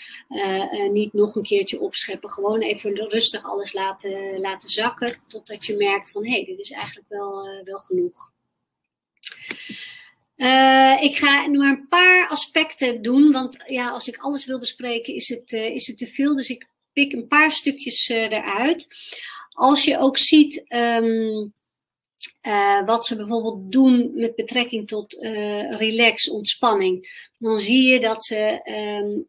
Niet nog een keertje opscheppen. Gewoon even rustig alles laten, laten zakken. Totdat je merkt van hé, hey, dit is eigenlijk wel, wel genoeg. ik ga maar een paar aspecten doen. Want ja, als ik alles wil bespreken is het, is het te veel. Dus ik pik een paar stukjes eruit. Als je ook ziet. Um, uh, wat ze bijvoorbeeld doen met betrekking tot uh, relax, ontspanning, dan zie je dat ze,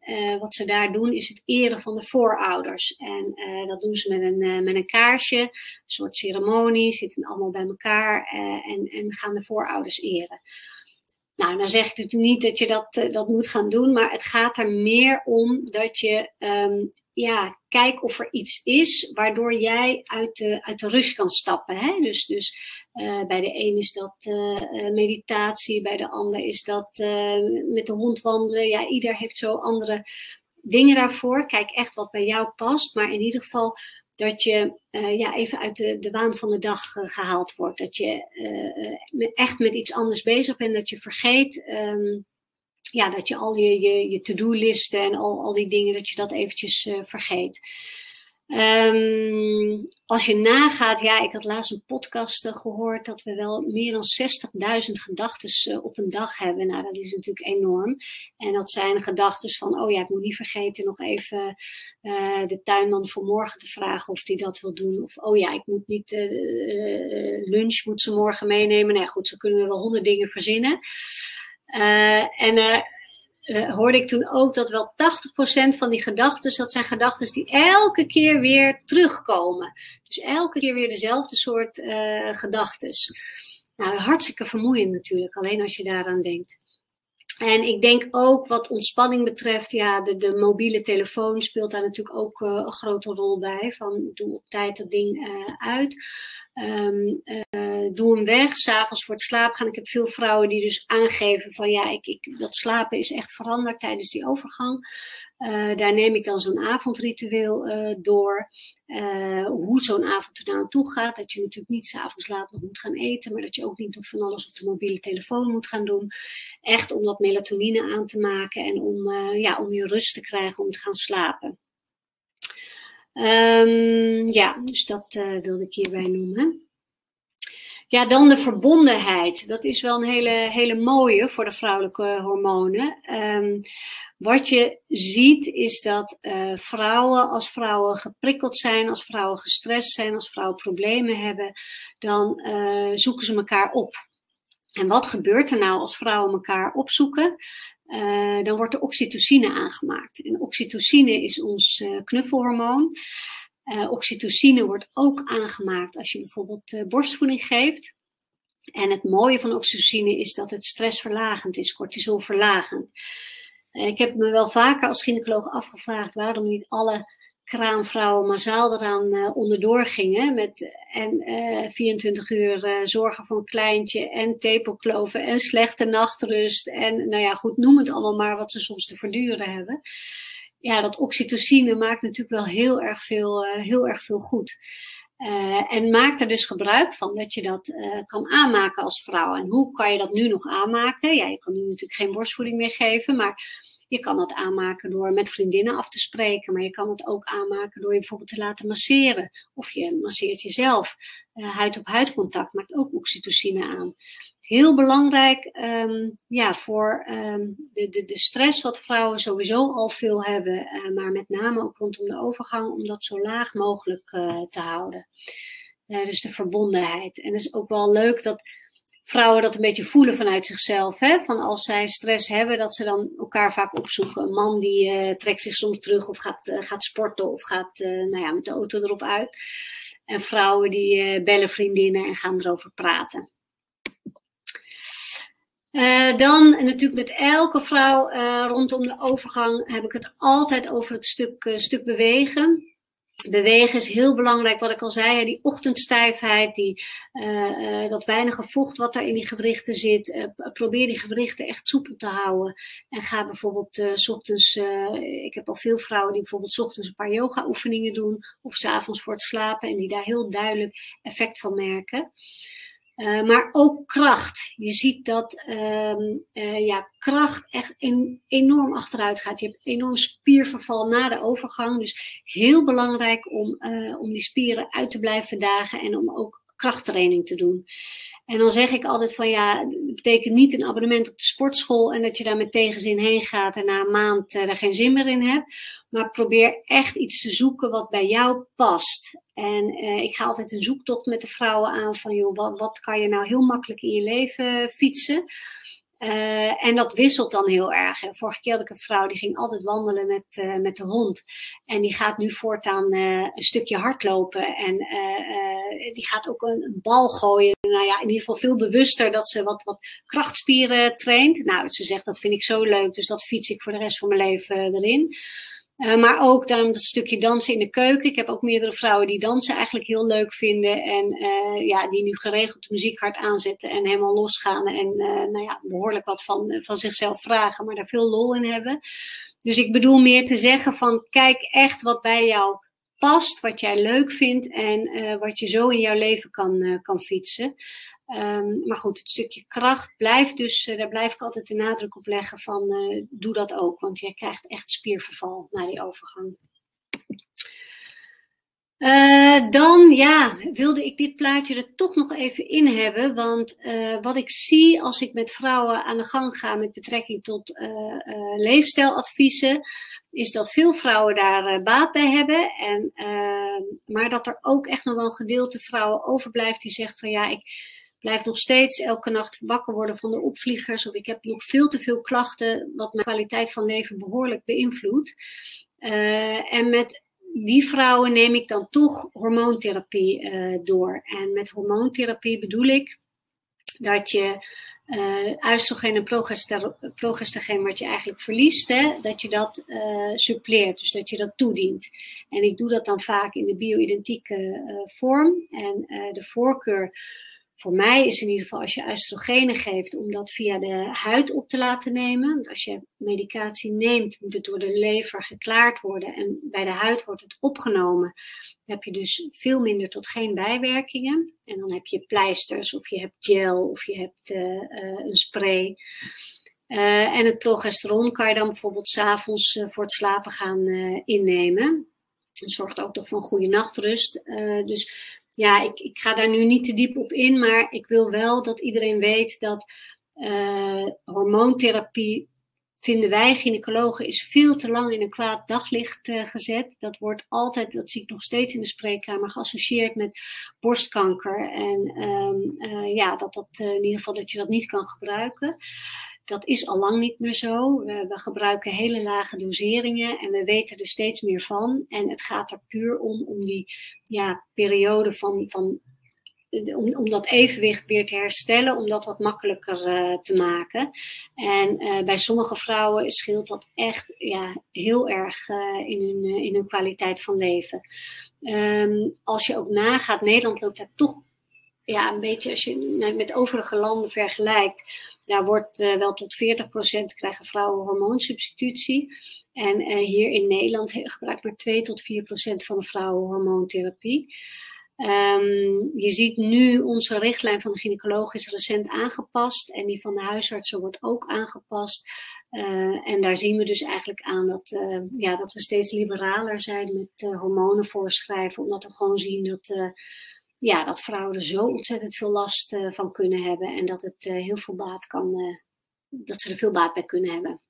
uh, wat ze daar doen, is het eren van de voorouders. En dat doen ze met een, met een kaarsje, een soort ceremonie, zitten allemaal bij elkaar en, en gaan de voorouders eren. Nou, dan zeg ik natuurlijk niet dat je dat, dat moet gaan doen, maar het gaat er meer om dat je um, ja, kijk of er iets is waardoor jij uit de, uit de rust kan stappen. Hè? Dus, dus uh, bij de een is dat uh, meditatie, bij de ander is dat met de hond wandelen. Ja, ieder heeft zo andere dingen daarvoor. Kijk echt wat bij jou past, maar in ieder geval dat je ja, even uit de, de waan van de dag gehaald wordt. Dat je echt met iets anders bezig bent, dat je vergeet. Um, ja, dat je al je, je, je to-do-listen en al, al die dingen, dat je dat eventjes uh, vergeet. Um, als je nagaat, ja, ik had laatst een podcast uh, gehoord dat we wel meer dan 60.000 gedachten uh, op een dag hebben. Nou, dat is natuurlijk enorm. En dat zijn gedachten van, oh ja, ik moet niet vergeten nog even de tuinman voor morgen te vragen of die dat wil doen. Of, oh ja, ik moet niet, lunch moet ze morgen meenemen. Nou goed, zo kunnen we wel honderd dingen verzinnen. Uh, en uh, hoorde ik toen ook dat wel 80% van die gedachten, dat zijn gedachten die elke keer weer terugkomen. Dus elke keer weer dezelfde soort uh, gedachten. Nou, hartstikke vermoeiend natuurlijk, alleen als je daaraan denkt. En ik denk ook wat ontspanning betreft, ja, de, de mobiele telefoon speelt daar natuurlijk ook een grote rol bij. Van doe op tijd dat ding uit. Um, uh, doe hem weg, s'avonds voor het slapen gaan. Ik heb veel vrouwen die dus aangeven van ja, ik, ik, dat slapen is echt veranderd tijdens die overgang. Uh, daar neem ik dan zo'n avondritueel uh, door. Hoe zo'n avond er nou toe gaat. Dat je natuurlijk niet s'avonds laat nog moet gaan eten. Maar dat je ook niet nog van alles op de mobiele telefoon moet gaan doen. Echt om dat melatonine aan te maken. En om, ja, om je rust te krijgen om te gaan slapen. Um, ja, dus dat wilde ik hierbij noemen. Ja, dan de verbondenheid. Dat is wel een hele, hele mooie voor de vrouwelijke hormonen. Um, wat je ziet is dat uh, vrouwen, als vrouwen geprikkeld zijn, als vrouwen gestrest zijn, als vrouwen problemen hebben, dan uh, zoeken ze elkaar op. En wat gebeurt er nou als vrouwen elkaar opzoeken? Uh, dan wordt er oxytocine aangemaakt. En oxytocine is ons uh, knuffelhormoon. Uh, oxytocine wordt ook aangemaakt als je bijvoorbeeld borstvoeding geeft. En het mooie van oxytocine is dat het stressverlagend is, cortisolverlagend. ik heb me wel vaker als gynaecoloog afgevraagd waarom niet alle kraamvrouwen massaal eraan uh, onderdoor gingen. Met, en uh, 24 uur uh, zorgen voor een kleintje en tepelkloven en slechte nachtrust. En nou ja, goed, noem het allemaal maar wat ze soms te verduren hebben. Ja, dat oxytocine maakt natuurlijk wel heel erg veel, heel erg veel goed. en maak er dus gebruik van dat je dat kan aanmaken als vrouw. En hoe kan je dat nu nog aanmaken? Ja, je kan nu natuurlijk geen borstvoeding meer geven, maar je kan dat aanmaken door met vriendinnen af te spreken, maar je kan het ook aanmaken door je bijvoorbeeld te laten masseren. Of je masseert jezelf. Huid op huid contact maakt ook oxytocine aan. Heel belangrijk um, ja, voor um, de, de, de stress wat vrouwen sowieso al veel hebben, uh, maar met name ook rondom de overgang, om dat zo laag mogelijk uh, te houden. dus de verbondenheid. En het is ook wel leuk dat vrouwen dat een beetje voelen vanuit zichzelf. Hè? Van als zij stress hebben, dat ze dan elkaar vaak opzoeken. Een man die uh, trekt zich soms terug of gaat, uh, gaat sporten of gaat uh, nou ja, met de auto erop uit. En vrouwen die bellen vriendinnen en gaan erover praten. dan natuurlijk met elke vrouw rondom de overgang heb ik het altijd over het stuk, stuk bewegen bewegen is heel belangrijk, wat ik al zei, die ochtendstijfheid, die, uh, uh, dat weinige vocht wat daar in die gewrichten zit. Uh, probeer die gewrichten echt soepel te houden. En ga bijvoorbeeld s ochtends, ik heb al veel vrouwen die bijvoorbeeld s ochtends een paar yoga oefeningen doen, of s avonds voor het slapen, en die daar heel duidelijk effect van merken. Uh, maar ook kracht. Je ziet dat uh, uh, ja, kracht echt enorm achteruit gaat. Je hebt enorm spierverval na de overgang. Dus heel belangrijk om, uh, om die spieren uit te blijven dagen en om ook krachttraining te doen. En dan zeg ik altijd van ja, betekent niet een abonnement op de sportschool en dat je daar met tegenzin heen gaat en na een maand er geen zin meer in hebt. Maar probeer echt iets te zoeken wat bij jou past. En uh, ik ga altijd een zoektocht met de vrouwen aan van joh, wat, wat kan je nou heel makkelijk in je leven fietsen. Uh, en dat wisselt dan heel erg. Vorige keer had ik een vrouw die ging altijd wandelen met, met de hond. En die gaat nu voortaan uh, een stukje hardlopen. En die gaat ook een, bal gooien. Nou ja, in ieder geval veel bewuster dat ze wat, wat krachtspieren traint. Nou, ze zegt dat vind ik zo leuk. Dus dat fiets ik voor de rest van mijn leven erin. Uh, maar ook dan dat stukje dansen in de keuken. Ik heb ook meerdere vrouwen die dansen eigenlijk heel leuk vinden. En ja, die nu geregeld muziek hard aanzetten en helemaal losgaan. En uh, nou ja, behoorlijk wat van, van zichzelf vragen, maar daar veel lol in hebben. Dus ik bedoel meer te zeggen van kijk echt wat bij jou past, wat jij leuk vindt en wat je zo in jouw leven kan, kan fietsen. Um, maar goed, het stukje kracht blijft dus, uh, daar blijf ik altijd de nadruk op leggen van doe dat ook, want jij krijgt echt spierverval na die overgang. Dan ja, wilde ik dit plaatje er toch nog even in hebben. Want wat ik zie als ik met vrouwen aan de gang ga met betrekking tot leefstijladviezen, is dat veel vrouwen daar baat bij hebben. En, maar dat er ook echt nog wel een gedeelte vrouwen overblijft die zegt van ja, ik blijf nog steeds elke nacht wakker worden van de opvliegers. Of ik heb nog veel te veel klachten, wat mijn kwaliteit van leven behoorlijk beïnvloedt. Uh, en met die vrouwen neem ik dan toch hormoontherapie uh, door. En met hormoontherapie bedoel ik dat je uh, oestrogeen en progestageen, wat je eigenlijk verliest, hè, dat je dat uh, suppleert, dus dat je dat toedient. En ik doe dat dan vaak in de bio-identieke uh, vorm. En de voorkeur voor mij is in ieder geval als je oestrogenen geeft, om dat via de huid op te laten nemen. Want als je medicatie neemt, moet het door de lever geklaard worden en bij de huid wordt het opgenomen. Heb je dus veel minder tot geen bijwerkingen. En dan heb je pleisters of je hebt gel of je hebt uh, uh, een spray. Uh, en het progesteron kan je dan bijvoorbeeld s'avonds uh, voor het slapen gaan innemen. Dat zorgt ook toch voor een goede nachtrust. dus ja, ik, ik ga daar nu niet te diep op in, maar ik wil wel dat iedereen weet dat hormoontherapie vinden wij, gynaecologen, is veel te lang in een kwaad daglicht uh, gezet. Dat wordt altijd, dat zie ik nog steeds in de spreekkamer, geassocieerd met borstkanker. En um, uh, ja, dat, dat uh, in ieder geval dat je dat niet kan gebruiken. Dat is al lang niet meer zo. We, we, gebruiken hele lage doseringen en we weten er steeds meer van. En het gaat er puur om, om die ja, periode van, van om, om dat evenwicht weer te herstellen, om dat wat makkelijker uh, te maken. En uh, bij sommige vrouwen scheelt dat echt ja, heel erg in, hun, in hun kwaliteit van leven. Um, als je ook nagaat, Nederland loopt daar toch ja, een beetje, als je met overige landen vergelijkt, daar wordt wel tot 40% krijgen vrouwen hormoonsubstitutie. En hier in Nederland gebruikt maar 2 tot 4% van de vrouwen hormoontherapie. Um, je ziet nu onze richtlijn van de gynaecoloog is recent aangepast en die van de huisartsen wordt ook aangepast. Uh, en daar zien we dus eigenlijk aan dat, uh, ja, dat we steeds liberaler zijn met uh, hormonen voorschrijven, omdat we gewoon zien dat, ja, dat vrouwen er zo ontzettend veel last van kunnen hebben en dat het heel veel baat kan, dat ze er veel baat bij kunnen hebben.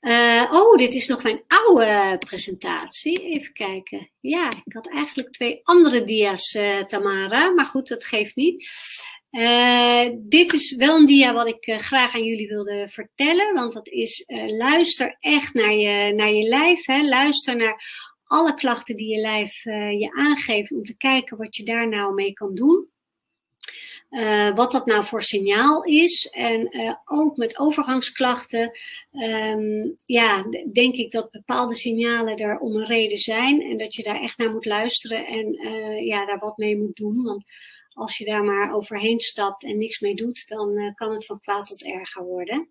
Uh, oh, dit is nog mijn oude presentatie. Even kijken. Ja, ik had eigenlijk twee andere dia's, uh, Tamara. Maar goed, dat geeft niet. Uh, dit is wel een dia wat ik graag aan jullie wilde vertellen. Want dat is, luister echt naar je, naar je lijf. Hè. Luister naar alle klachten die je lijf je aangeeft. Om te kijken wat je daar nou mee kan doen. Uh, wat dat nou voor signaal is. En uh, ook met overgangsklachten, um, ja, denk ik dat bepaalde signalen er om een reden zijn. En dat je daar echt naar moet luisteren en uh, ja, daar wat mee moet doen. Want als je daar maar overheen stapt en niks mee doet, dan kan het van kwaad tot erger worden.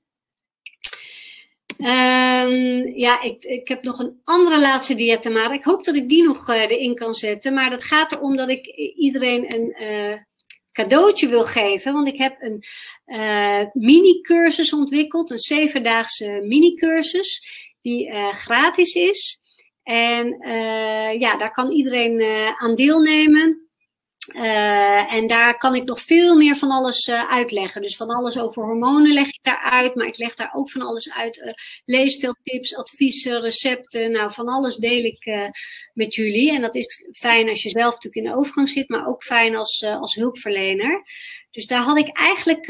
Um, ja, ik, ik heb nog een andere laatste diëte, maar ik hoop dat ik die nog erin kan zetten. Maar dat gaat erom dat ik iedereen een cadeautje wil geven. Want ik heb een uh, mini-cursus ontwikkeld, een zevendaagse mini-cursus, die uh, gratis is. En uh, ja, daar kan iedereen aan deelnemen. Uh, en daar kan ik nog veel meer van alles uh, uitleggen. Dus van alles over hormonen leg ik daar uit, maar ik leg daar ook van alles uit. Uh, leefstijltips, adviezen, recepten. Nou, van alles deel ik met jullie. En dat is fijn als je zelf natuurlijk in de overgang zit, maar ook fijn als, als hulpverlener. Dus daar had ik eigenlijk.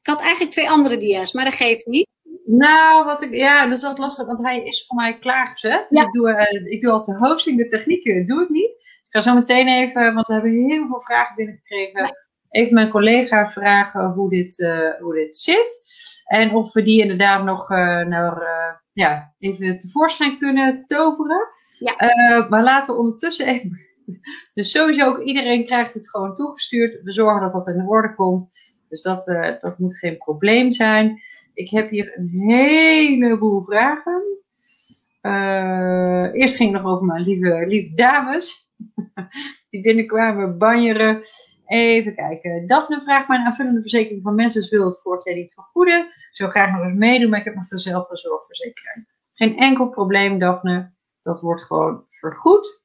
ik had eigenlijk twee andere dia's, maar dat geeft niet. Nou, wat ik, ja, dat is wat lastig, want hij is voor mij klaargezet. Dus ja. ik, doe, ik doe op de hosting, de techniek doe ik niet ga zo meteen even, want we hebben heel veel vragen binnengekregen. Even mijn collega vragen hoe dit, uh, hoe dit zit. En of we die inderdaad nog uh, naar, uh, ja, even tevoorschijn kunnen toveren. Ja. maar laten we ondertussen even. Dus sowieso ook iedereen krijgt het gewoon toegestuurd. We zorgen dat dat in orde komt. Dus dat, dat moet geen probleem zijn. Ik heb hier een heleboel vragen. eerst ging het nog over mijn lieve, lieve dames. die binnenkwamen banjeren. Even kijken. Daphne vraagt mij een aanvullende verzekering van mensen wil het vorig jaar niet vergoeden. Zou graag nog eens meedoen, maar ik heb nog dezelfde zorgverzekering. Geen enkel probleem, Daphne. Dat wordt gewoon vergoed.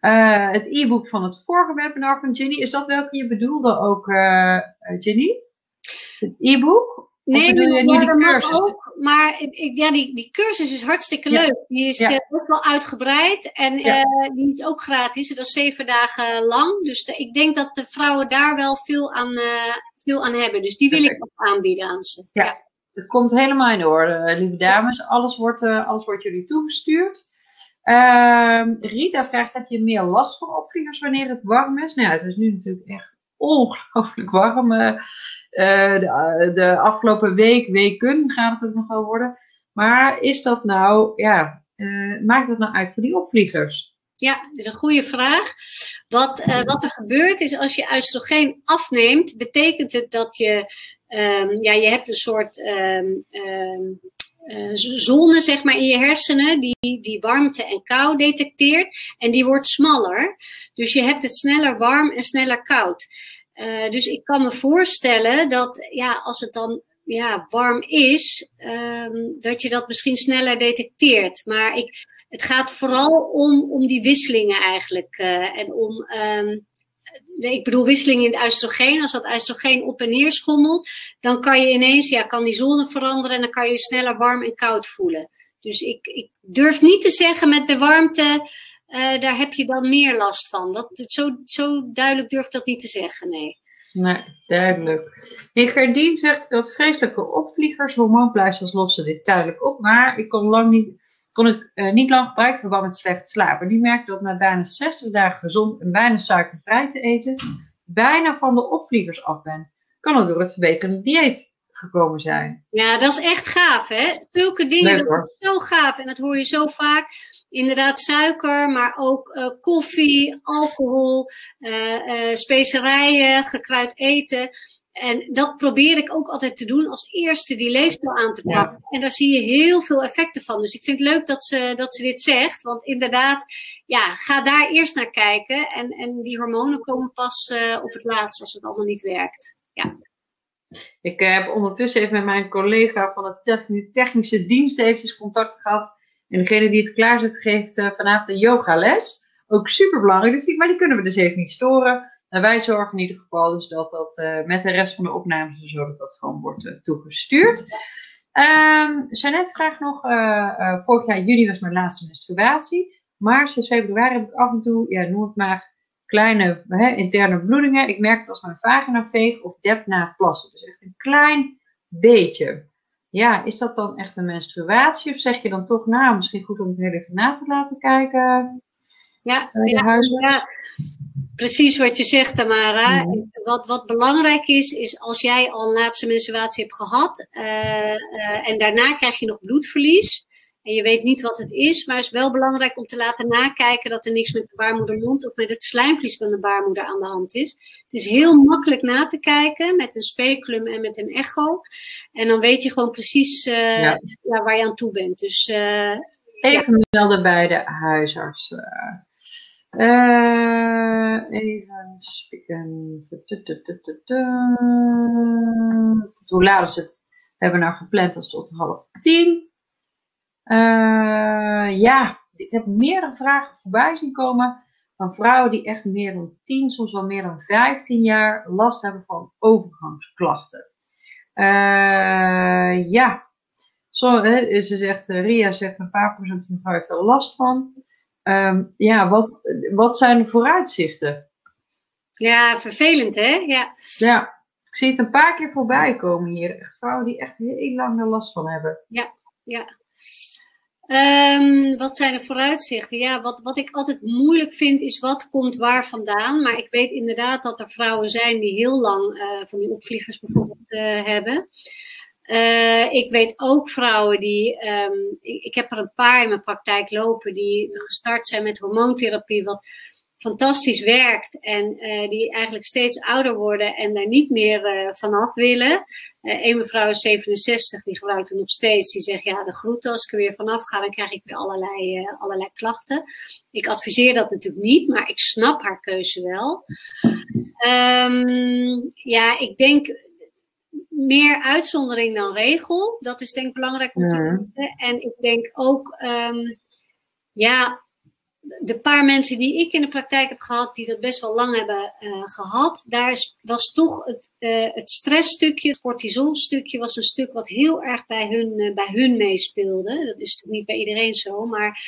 Uh, het e-book van het vorige webinar van Ginny, is dat welke je bedoelde ook, uh, Ginny? Het e-book? Nee, bedoel je nu die cursus? Ook, maar ik, ja, die, die cursus is hartstikke leuk. Die is ja. ook wel uitgebreid en ja. uh, die is ook gratis. Dat is zeven dagen lang. Dus de, ik denk dat de vrouwen daar wel veel aan, uh, veel aan hebben. Dus die wil ik ook aanbieden aan ze. Ja, het komt helemaal in orde, lieve dames. Alles wordt, alles wordt jullie toegestuurd. Ehm, Rita vraagt, heb je meer last van opvliegers wanneer het warm is? Nou ja, het is nu natuurlijk echt ongelooflijk warm. Uh, de, de, afgelopen week, weken gaat het ook nog worden. Maar is dat nou, ja, uh, maakt dat nou uit voor die opvliegers? Ja, dat is een goede vraag. Wat, wat er gebeurt is als je oestrogeen afneemt, betekent het dat je, um, ja, je hebt een soort um, uh, zone zeg maar, in je hersenen die, die warmte en kou detecteert. En die wordt smaller. Dus je hebt het sneller warm en sneller koud. Uh, dus ik kan me voorstellen dat ja, als het dan ja, warm is, um, dat je dat misschien sneller detecteert. Maar ik, het gaat vooral om, om die wisselingen eigenlijk. Uh, en om um, ik bedoel wisseling in het oestrogeen, als dat oestrogeen op en neer schommelt, dan kan je ineens, ja, kan die zone veranderen en dan kan je sneller warm en koud voelen. Dus ik, ik durf niet te zeggen met de warmte, uh, daar heb je dan meer last van. Dat, zo, zo duidelijk durf ik dat niet te zeggen, nee. Nee, duidelijk. Hey, Gerdien zegt dat vreselijke opvliegers hormoonpleisters lossen dit duidelijk op, maar ik kon, lang niet, kon het uh, niet lang gebruiken verband met slecht slapen. Die merkte dat na bijna 60 dagen gezond en bijna suikervrij te eten, bijna van de opvliegers af ben. Kan het door het verbeterende dieet gekomen zijn? Ja, dat is echt gaaf, hè? Zulke dingen, dat is zo gaaf en dat hoor je zo vaak inderdaad suiker, maar ook uh, koffie, alcohol, uh, uh, specerijen, gekruid eten. En dat probeer ik ook altijd te doen als eerste die leefstijl aan te pakken. Ja. En daar zie je heel veel effecten van. Dus ik vind het leuk dat ze, dat ze dit zegt. Want inderdaad, ja, ga daar eerst naar kijken. En, en die hormonen komen pas op het laatst als het allemaal niet werkt. Ja. Ik heb ondertussen even met mijn collega van de technische dienst eventjes contact gehad. En degene die het klaarzet geeft uh, vanavond een yogales. Ook super belangrijk, dus die, maar die kunnen we dus even niet storen. En wij zorgen in ieder geval dus dat dat uh, met de rest van de opnames, zodat dat gewoon wordt uh, toegestuurd. Um, Jeannette vraagt nog, vorig jaar juni was mijn laatste menstruatie. Maar sinds februari heb ik af en toe, ja, noem het maar, kleine hè, interne bloedingen. Ik merk het als mijn vagina veeg of dep na plassen. Dus echt een klein beetje. Ja, is dat dan echt een menstruatie? Of zeg je dan toch, nou, misschien goed om het heel even na te laten kijken? Ja, ja, ja, precies wat je zegt, Tamara. Wat, wat belangrijk is, is als jij al een laatste menstruatie hebt gehad uh, uh, en daarna krijg je nog bloedverlies, en je weet niet wat het is, maar het is wel belangrijk om te laten nakijken dat er niks met de baarmoedermond of met het slijmvlies van de baarmoeder aan de hand is. Het is heel makkelijk na te kijken met een speculum en met een echo. En dan weet je gewoon precies uh, ja. Ja, waar je aan toe bent. Dus, uh, even melden bij de huisarts. Uh, even spieken. Hoe laat is het? We hebben nou gepland als tot half tien. Uh, ja, ik heb meerdere vragen voorbij zien komen van vrouwen die echt meer dan 10, soms wel meer dan 15 jaar last hebben van overgangsklachten. Uh, ja, Zo, hè, ze zegt, uh, Ria zegt een paar procent van de vrouwen heeft er last van. Um, ja, wat, wat zijn de vooruitzichten? Ja, vervelend hè? Ja. ja, ik zie het een paar keer voorbij komen hier. Echt vrouwen die echt heel lang er last van hebben. Ja, ja. Um, wat zijn de vooruitzichten? Ja, wat, wat ik altijd moeilijk vind is wat komt waar vandaan. Maar ik weet inderdaad dat er vrouwen zijn die heel lang uh, van die opvliegers bijvoorbeeld uh, hebben. Uh, ik weet ook vrouwen die, ik, ik, heb er een paar in mijn praktijk lopen die gestart zijn met hormoontherapie, wat fantastisch werkt en uh, die eigenlijk steeds ouder worden en daar niet meer uh, vanaf willen. Uh, een mevrouw is 67, die gebruikt het nog steeds. Die zegt, ja, de groeten, als ik er weer vanaf ga, dan krijg ik weer allerlei, allerlei klachten. Ik adviseer dat natuurlijk niet, maar ik snap haar keuze wel. Um, ja, ik denk meer uitzondering dan regel. Dat is denk ik belangrijk om te weten. En ik denk ook, um, ja, de paar mensen die ik in de praktijk heb gehad, die dat best wel lang hebben uh, gehad, daar was toch het, uh, het stressstukje, het cortisolstukje, was een stuk wat heel erg bij hun, uh, bij hun meespeelde. Dat is natuurlijk niet bij iedereen zo, maar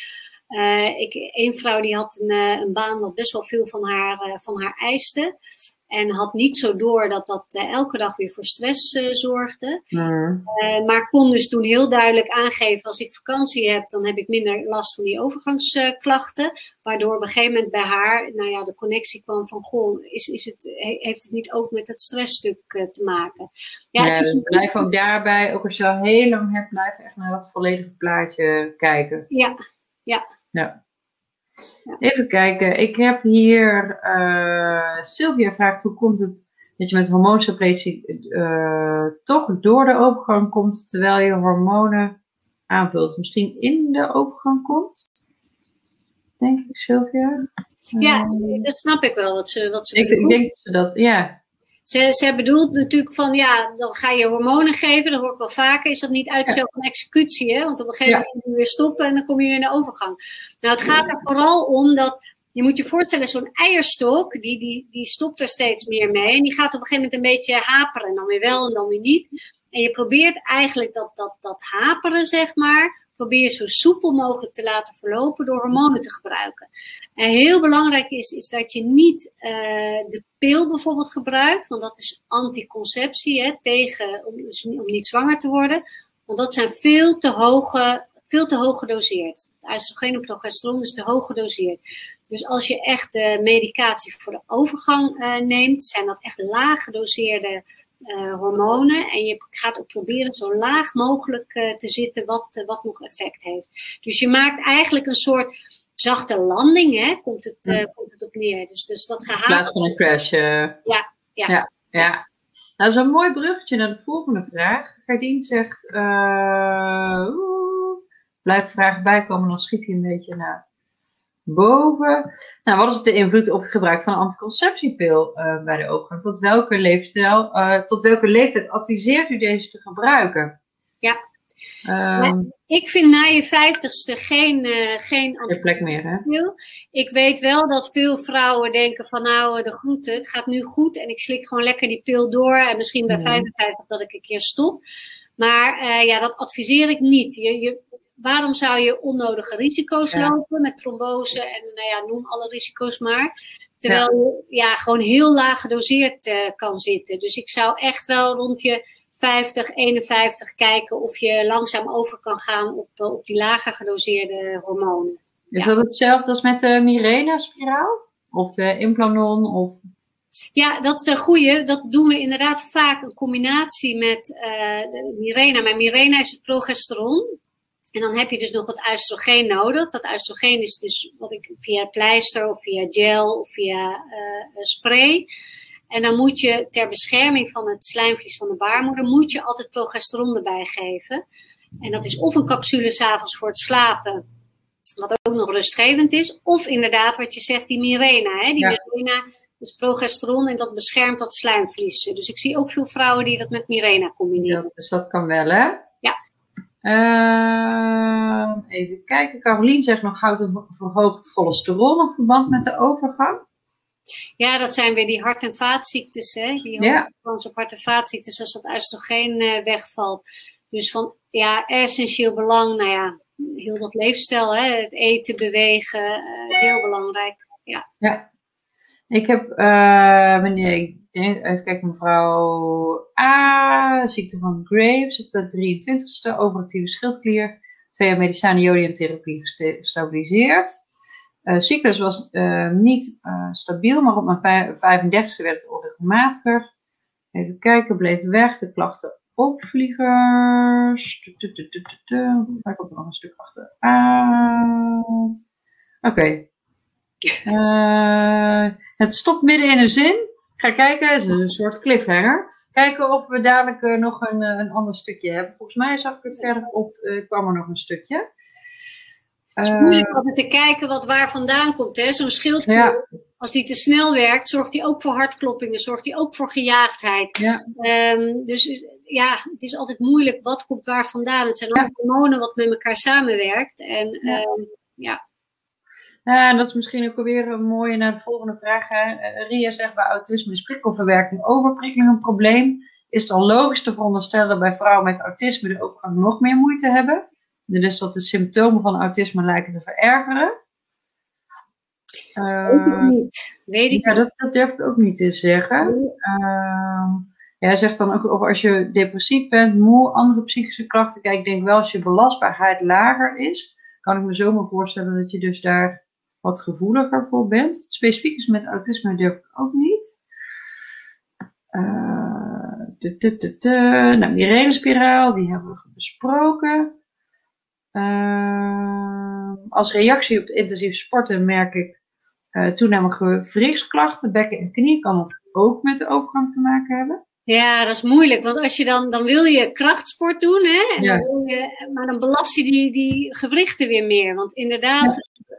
ik, een vrouw die had een, een baan wat best wel veel van haar, van haar eiste. En had niet zo door dat dat uh, elke dag weer voor stress uh, zorgde. Mm. Uh, maar kon dus toen heel duidelijk aangeven: als ik vakantie heb, dan heb ik minder last van die overgangsklachten. Waardoor op een gegeven moment bij haar, nou ja, de connectie kwam van: goh, is, is het, heeft het niet ook met dat stressstuk te maken? Ja, ja dus blijf ook daarbij, ook als je al heel lang hebt, blijf echt naar dat volledige plaatje kijken. Ja, ja. ja. Even kijken. Ik heb hier uh, Sylvia vraagt hoe komt het dat je met hormoonsuppletie uh, toch door de overgang komt terwijl je hormonen aanvult. Misschien in de overgang komt? Denk ik, Sylvia. Ja, uh, dat snap ik wel. Wat ze, wat ze ik, ik denk dat ze dat, ja. Ze, ze bedoelt natuurlijk van, ja, dan ga je hormonen geven, dat hoor ik wel vaker. Is dat niet uitstel van executie, hè? Want op een gegeven moment moet je weer stoppen en dan kom je weer in de overgang. Nou, het gaat er vooral om dat je moet je voorstellen, zo'n eierstok, die, die, die stopt er steeds meer mee. En die gaat op een gegeven moment een beetje haperen. Dan weer wel en dan weer niet. En je probeert eigenlijk dat, dat, dat haperen, zeg maar, probeer zo soepel mogelijk te laten verlopen door hormonen te gebruiken. En heel belangrijk is, is dat je niet uh, de pil bijvoorbeeld gebruikt, want dat is anticonceptie, hè, tegen, om, dus om niet zwanger te worden. Want dat zijn veel te hoge, veel te hoog gedoseerd. Oestrogeen en progesteron is te hoog gedoseerd. Dus als je echt de medicatie voor de overgang uh, neemt, zijn dat echt laag gedoseerde uh, hormonen. En je gaat ook proberen zo laag mogelijk uh, te zitten wat, uh, wat nog effect heeft. Dus je maakt eigenlijk een soort zachte landing, hè, komt, het, ja. komt het op neer. Dus, dus dat gehaald... In plaats van een crash. Ja, ja. ja, ja. Nou, dat is een mooi bruggetje naar de volgende vraag. Gardien zegt, oeh, blijft vraag bijkomen, dan schiet hij een beetje naar boven. Nou, wat is de invloed op het gebruik van een anticonceptiepil uh, bij de overgang? Tot welke, leefstijl, uh, tot welke leeftijd adviseert u deze te gebruiken? Ja. Um, ik vind na je vijftigste geen, uh, geen plek meer, hè? Ik weet wel dat veel vrouwen denken van nou, de groeten, het gaat nu goed en ik slik gewoon lekker die pil door en misschien bij 55 dat ik een keer stop. Maar ja, dat adviseer ik niet. Je, je, waarom zou je onnodige risico's ja. lopen met trombose en nou ja, noem alle risico's maar. Terwijl je ja, gewoon heel laag gedoseerd uh, kan zitten. Dus ik zou echt wel rond je 50, 51 kijken of je langzaam over kan gaan op, uh, op die lager gedoseerde hormonen. Is dat hetzelfde als met de Mirena-spiraal? Of de Implanon? Of... Ja, dat is een goede. Dat doen we inderdaad vaak een combinatie met uh, Mirena. Maar Mirena is het progesteron. En dan heb je dus nog wat oestrogeen nodig. Dat oestrogeen is dus wat ik via pleister of via gel of via uh, spray. En dan moet je ter bescherming van het slijmvlies van de baarmoeder, moet je altijd progesteron erbij geven. En dat is of een capsule s'avonds voor het slapen, wat ook nog rustgevend is. Of inderdaad wat je zegt, die Mirena. Hè? Die ja. Mirena is progesteron en dat beschermt dat slijmvlies. Dus ik zie ook veel vrouwen die dat met Mirena combineren. Ja, dus dat kan wel hè? Ja. Uh, even kijken. Carolien zegt nog, houdt een verhoogd cholesterol nog verband met de overgang? Ja, dat zijn weer die hart- en vaatziektes. Hè? Die ja. op hart- en vaatziektes als dat oestrogeen uh, wegvalt. Dus van ja, essentieel belang, nou ja, heel dat leefstijl, hè? het eten, bewegen, uh, heel belangrijk. Ja. ja. Ik heb, uh, meneer, even kijken, mevrouw A, ziekte van Graves op de 23ste, overactieve schildklier, jaar medicijnen jodiumtherapie gestabiliseerd. Uh, cyclus was uh, niet stabiel, maar op mijn 35ste werd het onregelmatiger. Even kijken, bleef weg, de klachten opvliegers. Waar komt er nog een stuk achter? Oké. Het stopt midden in een zin. Ga kijken, het is een soort cliffhanger. Kijken of we dadelijk uh, nog een, een ander stukje hebben. Volgens mij zag ik het verder op, kwam er nog een stukje. Het is moeilijk altijd te kijken wat waar vandaan komt. Zo'n schildklier, ja. als die te snel werkt, zorgt die ook voor hartkloppingen, zorgt die ook voor gejaagdheid. Ja. Um, dus ja, het is altijd moeilijk wat komt waar vandaan. Het zijn ook hormonen wat met elkaar samenwerkt. En ja. Um, ja. En dat is misschien ook alweer een mooie naar de volgende vraag. Uh, Ria zegt bij autisme is prikkelverwerking overprikkeling een probleem. Is het al logisch te veronderstellen bij vrouwen met autisme de overgang nog meer moeite hebben? Dus dat de symptomen van autisme lijken te verergeren. Uh, Weet ik niet. Weet ik ja, dat, dat, durf ik ook niet te zeggen. Uh, ja, zegt dan ook over als je depressief bent, moe, andere psychische klachten. Kijk, ik denk wel als je belastbaarheid lager is, kan ik me zomaar voorstellen dat je dus daar wat gevoeliger voor bent. Specifiek is met autisme durf ik ook niet. Uh, de, de, de, de. Nou, die hebben we besproken. Uh, als reactie op de intensieve sporten merk ik uh, toenamelijk gewrichtsklachten, bekken en knie. Kan dat ook met de overgang te maken hebben? Ja, dat is moeilijk. Want als je dan, dan wil je krachtsport doen, hè? En ja. dan wil je, maar dan belast je die, die gewrichten weer meer. Want inderdaad,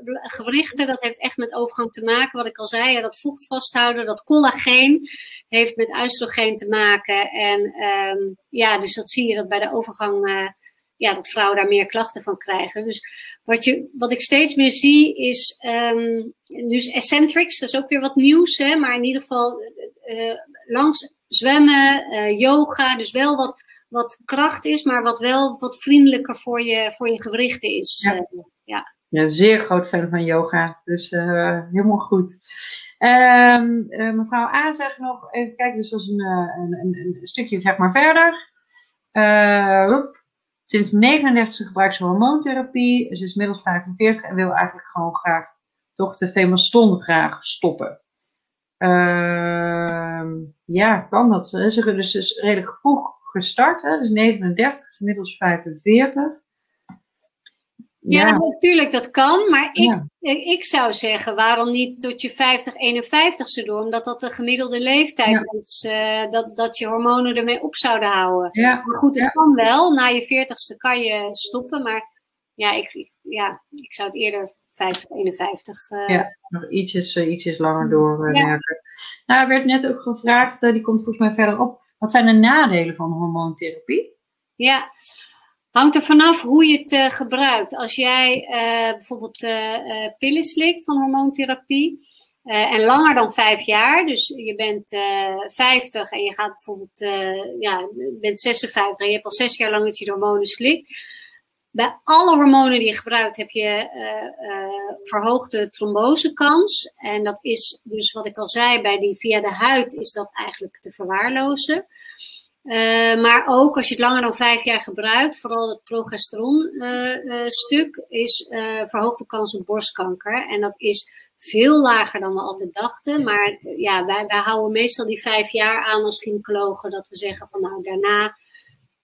ja. gewrichten, dat heeft echt met overgang te maken. Wat ik al zei, ja, dat vocht vasthouden, dat collageen heeft met oestrogeen te maken. En um, ja, dus dat zie je dat bij de overgang uh, ja, dat vrouwen daar meer klachten van krijgen. Dus wat, je, wat ik steeds meer zie is, um, dus eccentrics, dat is ook weer wat nieuws, hè, maar in ieder geval uh, langs zwemmen, uh, yoga, dus wel wat, wat kracht is, maar wat wel wat vriendelijker voor je, voor je gewrichten is. Ja. Uh, ja. ja. zeer groot fan van yoga, dus helemaal goed. Um, mevrouw A zegt nog, even kijken, dus dat is een, een, een, een stukje zeg maar verder. Sinds 39 gebruikt ze hormoontherapie. Ze is middels 45 en wil eigenlijk gewoon graag toch de femaston graag stoppen. Uh, ja, kan dat? Ze is dus redelijk vroeg gestart. Hè? Dus 39, is inmiddels 45. Ja, ja, natuurlijk, dat kan. Maar ik, ik zou zeggen, waarom niet tot je 50, 51ste door? Omdat dat de gemiddelde leeftijd is. Uh, dat, dat je hormonen ermee op zouden houden. Ja. Maar goed, het kan wel. Na je 40ste kan je stoppen. Maar ja, ik, ja, ik zou het eerder 50, 51. Uh, ja, nog ietsjes, uh, ietsjes langer doorwerken. Nou, er werd net ook gevraagd, die komt volgens mij verder op. Wat zijn de nadelen van hormoontherapie? Ja, Hangt er vanaf hoe je het gebruikt. Als jij bijvoorbeeld pillen slikt van hormoontherapie. en langer dan vijf jaar, dus je bent 50 en je gaat bijvoorbeeld, ja, bent 56 en je hebt al zes jaar lang dat je hormonen slikt. Bij alle hormonen die je gebruikt heb je verhoogde trombosekans. En dat is dus wat ik al zei, bij die via de huid is dat eigenlijk te verwaarlozen. Uh, maar ook als je het langer dan vijf jaar gebruikt, vooral het progesteronstuk, uh, uh, is verhoogde kans op borstkanker. En dat is veel lager dan we altijd dachten. Maar ja, wij, wij houden meestal die vijf jaar aan als gynaecologen. Dat we zeggen van nou daarna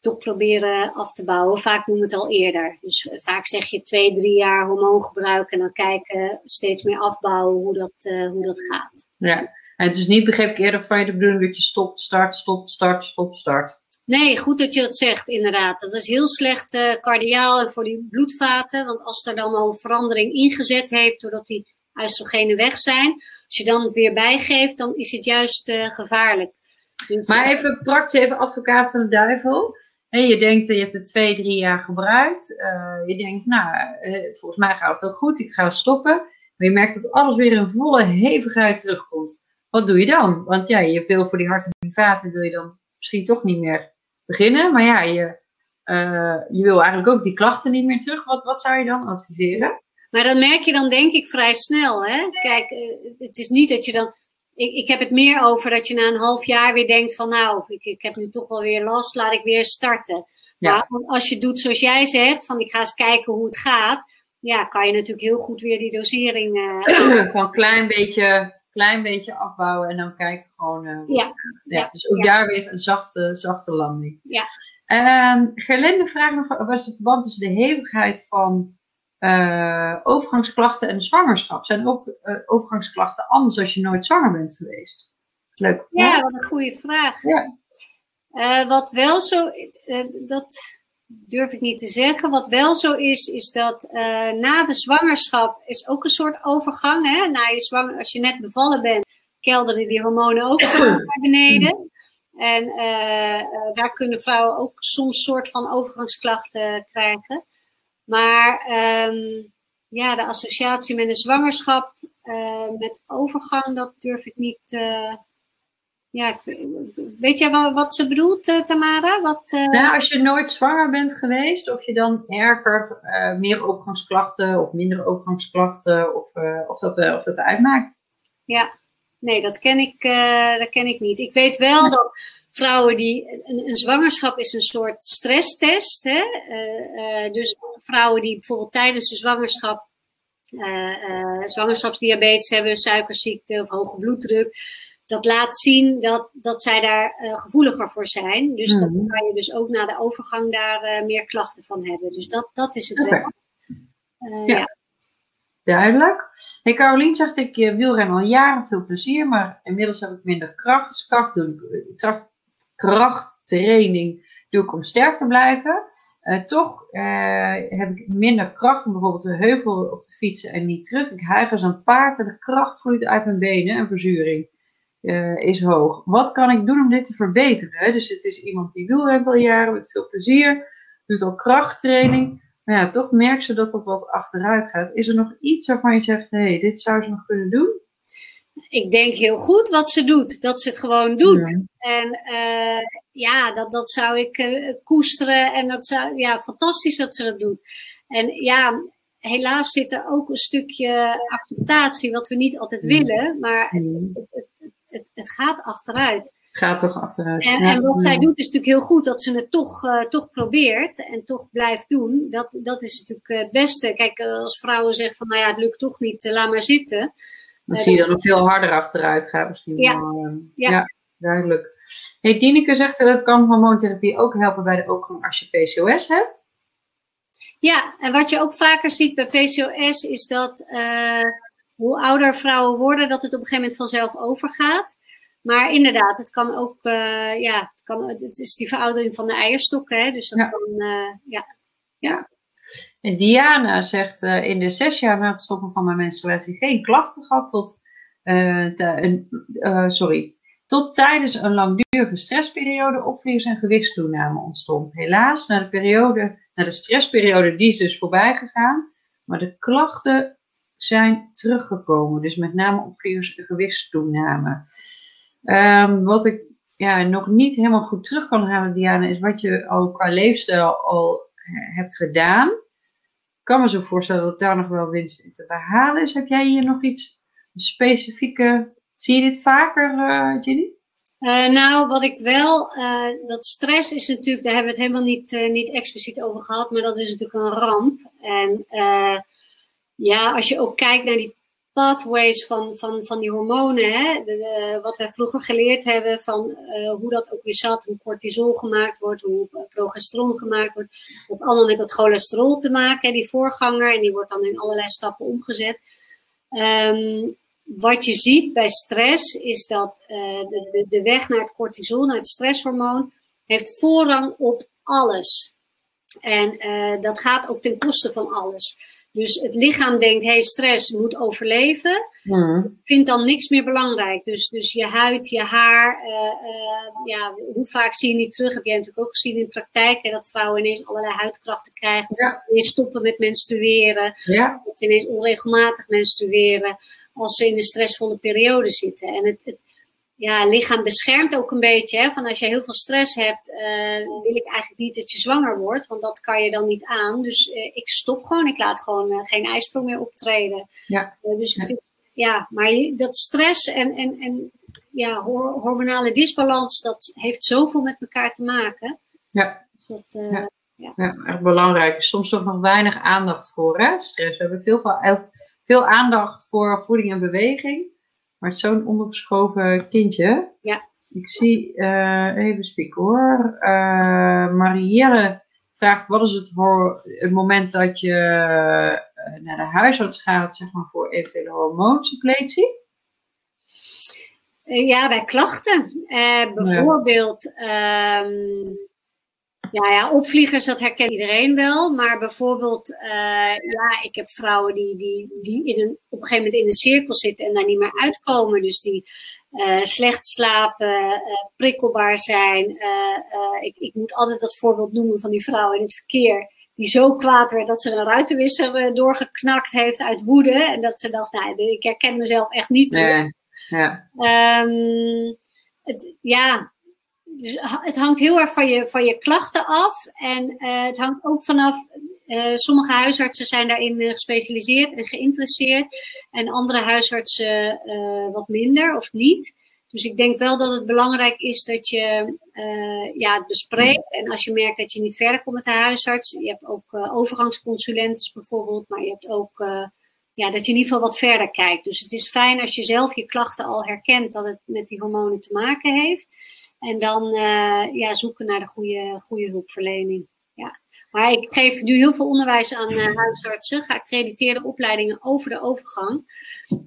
toch proberen af te bouwen. Vaak doen we het al eerder. Dus vaak zeg je twee, drie jaar hormoongebruik en dan kijken steeds meer afbouwen hoe dat, hoe dat gaat. Ja, en het is niet, begreep ik eerder van je de bedoeling dat je stopt, start, stop, start, stop, start. Nee, goed dat je dat zegt, inderdaad. Dat is heel slecht uh, cardiaal en voor die bloedvaten. Want als er dan al een verandering ingezet heeft, doordat die oestrogenen weg zijn, als je dan het weer bijgeeft, dan is het juist uh, gevaarlijk. Maar even praktisch, even advocaat van de duivel. Je denkt, je hebt het twee, drie jaar gebruikt. Uh, je denkt, nou, volgens mij gaat het wel goed, ik ga stoppen. Maar je merkt dat alles weer in volle hevigheid terugkomt wat doe je dan? Want ja, je wil voor die hart- en vaten wil je dan misschien toch niet meer beginnen. Maar ja, je, je wil eigenlijk ook die klachten niet meer terug. Wat, wat zou je dan adviseren? Maar dat merk je dan denk ik vrij snel. Hè? Kijk, het is niet dat je dan... Ik, ik heb het meer over dat je na een half jaar weer denkt van... Nou, ik, ik heb nu toch wel weer last, laat ik weer starten. Ja. Maar als je doet zoals jij zegt, van ik ga eens kijken hoe het gaat... Ja, kan je natuurlijk heel goed weer die dosering... Uh, Gewoon een klein beetje klein beetje afbouwen en dan kijken gewoon uh, ja. ja. Dus ook daar weer een zachte, zachte landing. Ja. Uh, Gerlinde vraagt nog, was het verband tussen de hevigheid van uh, overgangsklachten en zwangerschap? Zijn ook uh, overgangsklachten anders als je nooit zwanger bent geweest? Leuk. Ja, wat een goede vraag. Ja. Uh, wat wel zo, dat durf ik niet te zeggen. Wat wel zo is, is dat na de zwangerschap is ook een soort overgang. Hè? Na je zwanger, als je net bevallen bent, kelderen die hormonen ook naar beneden. En daar kunnen vrouwen ook soms soort van overgangsklachten krijgen. Maar um, ja, de associatie met een zwangerschap met overgang, dat durf ik niet ja, weet jij wat, wat ze bedoelt, uh, Tamara? Wat, uh... Nou, als je nooit zwanger bent geweest, of je dan erger, uh, meer overgangsklachten of minder overgangsklachten, of, of, dat, of dat uitmaakt. Ja, nee, dat ken ik, dat ken ik niet. Ik weet wel dat vrouwen die, een, een zwangerschap is een soort stresstest. Hè? dus vrouwen die bijvoorbeeld tijdens de zwangerschap zwangerschapsdiabetes hebben, suikerziekte of hoge bloeddruk dat laat zien dat, dat zij daar gevoeliger voor zijn. Dus mm. dan mhm. kan je dus ook na de overgang daar meer klachten van hebben. Dus dat, dat is het okay. wel. Ja. ja. Duidelijk. Hey, Carolien zegt, ik wielren al jaren veel plezier, maar inmiddels heb ik minder kracht. Dus kracht doe ik, kracht, krachttraining doe ik om sterk te blijven. toch heb ik minder kracht om bijvoorbeeld de heuvel op te fietsen en niet terug. Ik hijg als een paard en de kracht vloeit uit mijn benen en verzuring uh, is hoog. Wat kan ik doen om dit te verbeteren? Dus het is iemand die wielrent al jaren met veel plezier. doet al krachttraining. Maar ja, toch merkt ze dat dat wat achteruit gaat. Is er nog iets waarvan je zegt, hé, hey, dit zou ze nog kunnen doen? Ik denk heel goed wat ze doet. Dat ze het gewoon doet. En uh, ja, dat, dat zou ik uh, koesteren. En dat zou, ja, fantastisch dat ze dat doet. En ja, helaas zit er ook een stukje acceptatie, wat we niet altijd willen. Maar het, het, het, het gaat achteruit. Gaat toch achteruit. En, en wat zij doet is natuurlijk heel goed dat ze het toch, uh, toch probeert en toch blijft doen. Dat, dat is natuurlijk het beste. Kijk, als vrouwen zeggen van nou ja, het lukt toch niet, laat maar zitten. Dan zie je dat het veel harder achteruit gaat misschien. Ja. Wel, ja. ja. duidelijk. Hey, Dineke zegt dat kan hormoontherapie ook helpen bij de overgang als je PCOS hebt. Ja, en wat je ook vaker ziet bij PCOS is dat uh, hoe ouder vrouwen worden, dat het op een gegeven moment vanzelf overgaat. Maar inderdaad, het kan ook, uh, ja, het, kan, het is die veroudering van de eierstokken, hè, dus dat Ja. kan, uh, ja. Ja. En Diana zegt eh, in de zes jaar na het stoppen van mijn menstruatie geen klachten gehad tot, eh, eh, sorry, tot tijdens een langdurige stressperiode opvliegers en gewichtstoename ontstond. Helaas, na de periode, na de stressperiode, die is dus voorbij gegaan, maar de klachten zijn teruggekomen. Dus met name opvliegers en gewichtstoename. Ehm, wat ik ja, nog niet helemaal goed terug kan halen, Diana, is wat je al qua leefstijl al hebt gedaan. Ik kan me zo voorstellen dat daar nog wel winst in te behalen is. Heb jij hier nog iets specifieke... Zie je dit vaker, eh Ginny? Uh, nou, wat ik wel, uh, dat stress is natuurlijk, daar hebben we het helemaal niet, uh, niet expliciet over gehad, maar dat is natuurlijk een ramp. En uh, ja, als je ook kijkt naar die pathways van, van, van die hormonen, hè, de, wat wij vroeger geleerd hebben van uh, hoe dat ook weer zat, hoe cortisol gemaakt wordt, hoe progesteron gemaakt wordt, heeft allemaal met dat cholesterol te maken, die voorganger, en die wordt dan in allerlei stappen omgezet. Um, wat je ziet bij stress is dat uh, de, de, de, weg naar het cortisol, naar het stresshormoon, heeft voorrang op alles. En uh, dat gaat ook ten koste van alles. Dus het lichaam denkt, hey, stress moet overleven. Mm. Vindt dan niks meer belangrijk. Dus, dus je huid, je haar, uh, ja, hoe vaak zie je niet terug? Heb jij natuurlijk ook gezien in de praktijk, hè, dat vrouwen ineens allerlei huidkrachten krijgen. Ja. Ineens stoppen met menstrueren. Ja. Dat ze ineens onregelmatig menstrueren als ze in een stressvolle periode zitten. En het, het ja, lichaam beschermt ook een beetje. Hè, van als je heel veel stress hebt, uh, wil ik eigenlijk niet dat je zwanger wordt. Want dat kan je dan niet aan. Dus uh, ik stop gewoon. Ik laat gewoon uh, geen ijsprong meer optreden. Ja. dus het ja. Is, ja, maar dat stress en, en, en ja, hormonale disbalans, dat heeft zoveel met elkaar te maken. Ja. Dus dat, ja. Ja. ja, erg belangrijk. Soms toch nog weinig aandacht voor hè? stress. We hebben veel, veel, veel aandacht voor voeding en beweging. Maar het is zo'n ondergeschoven kindje. Ja. Ik zie, uh, even spieken hoor. Uh, Marielle vraagt, wat is het voor het moment dat je uh, naar de huisarts gaat, zeg maar, voor eventuele hormoonsuppletie? Ja, bij klachten. bijvoorbeeld, ja. Um, ja, ja, opvliegers, dat herkent iedereen wel. Maar bijvoorbeeld, uh, ja, ik heb vrouwen die, die, die in een, op een gegeven moment in een cirkel zitten en daar niet meer uitkomen. Dus die uh, slecht slapen, uh, prikkelbaar zijn. ik, ik moet altijd dat voorbeeld noemen van die vrouw in het verkeer. Die zo kwaad werd dat ze een ruitenwisser doorgeknakt heeft uit woede. En dat ze dacht, nou, ik herken mezelf echt niet. Nee. Ja. Um, het, ja, dus het hangt heel erg van je, van je klachten af. En uh, het hangt ook vanaf. Uh, sommige huisartsen zijn daarin uh, gespecialiseerd en geïnteresseerd. En andere huisartsen wat minder of niet. Dus ik denk wel dat het belangrijk is dat je ja, het bespreekt. En als je merkt dat je niet verder komt met de huisarts. Je hebt ook overgangsconsulentes bijvoorbeeld. Maar je hebt ook ja, dat je in ieder geval wat verder kijkt. Dus het is fijn als je zelf je klachten al herkent dat het met die hormonen te maken heeft. En dan uh, ja, zoeken naar de goede, goede hulpverlening. Ja. Maar ik geef nu heel veel onderwijs aan uh, huisartsen, geaccrediteerde opleidingen over de overgang.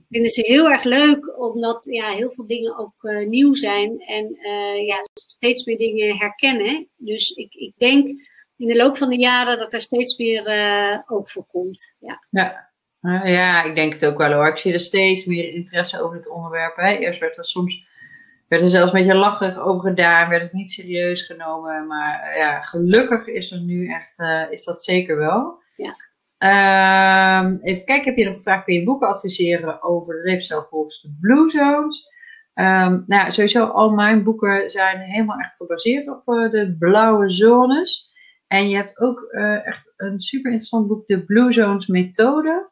Vinden ze heel erg leuk, omdat ja, heel veel dingen ook uh, nieuw zijn en ja, steeds meer dingen herkennen. Dus ik, ik denk in de loop van de jaren dat er steeds meer voor komt. Ja. Ja. ja, ik denk het ook wel hoor. Ik zie er steeds meer interesse over het onderwerp. Hè. Eerst werd er soms werd er zelfs een beetje lachig over gedaan, werd het niet serieus genomen. Maar ja, gelukkig is er nu echt, is dat zeker wel. Ja. Ehm, even kijken, heb je nog gevraagd, kun je boeken adviseren over de leefstijl volgens de Blue Zones? Um, nou, sowieso al mijn boeken zijn helemaal echt gebaseerd op uh, de blauwe zones. En je hebt ook uh, echt een super interessant boek, de Blue Zones Methode,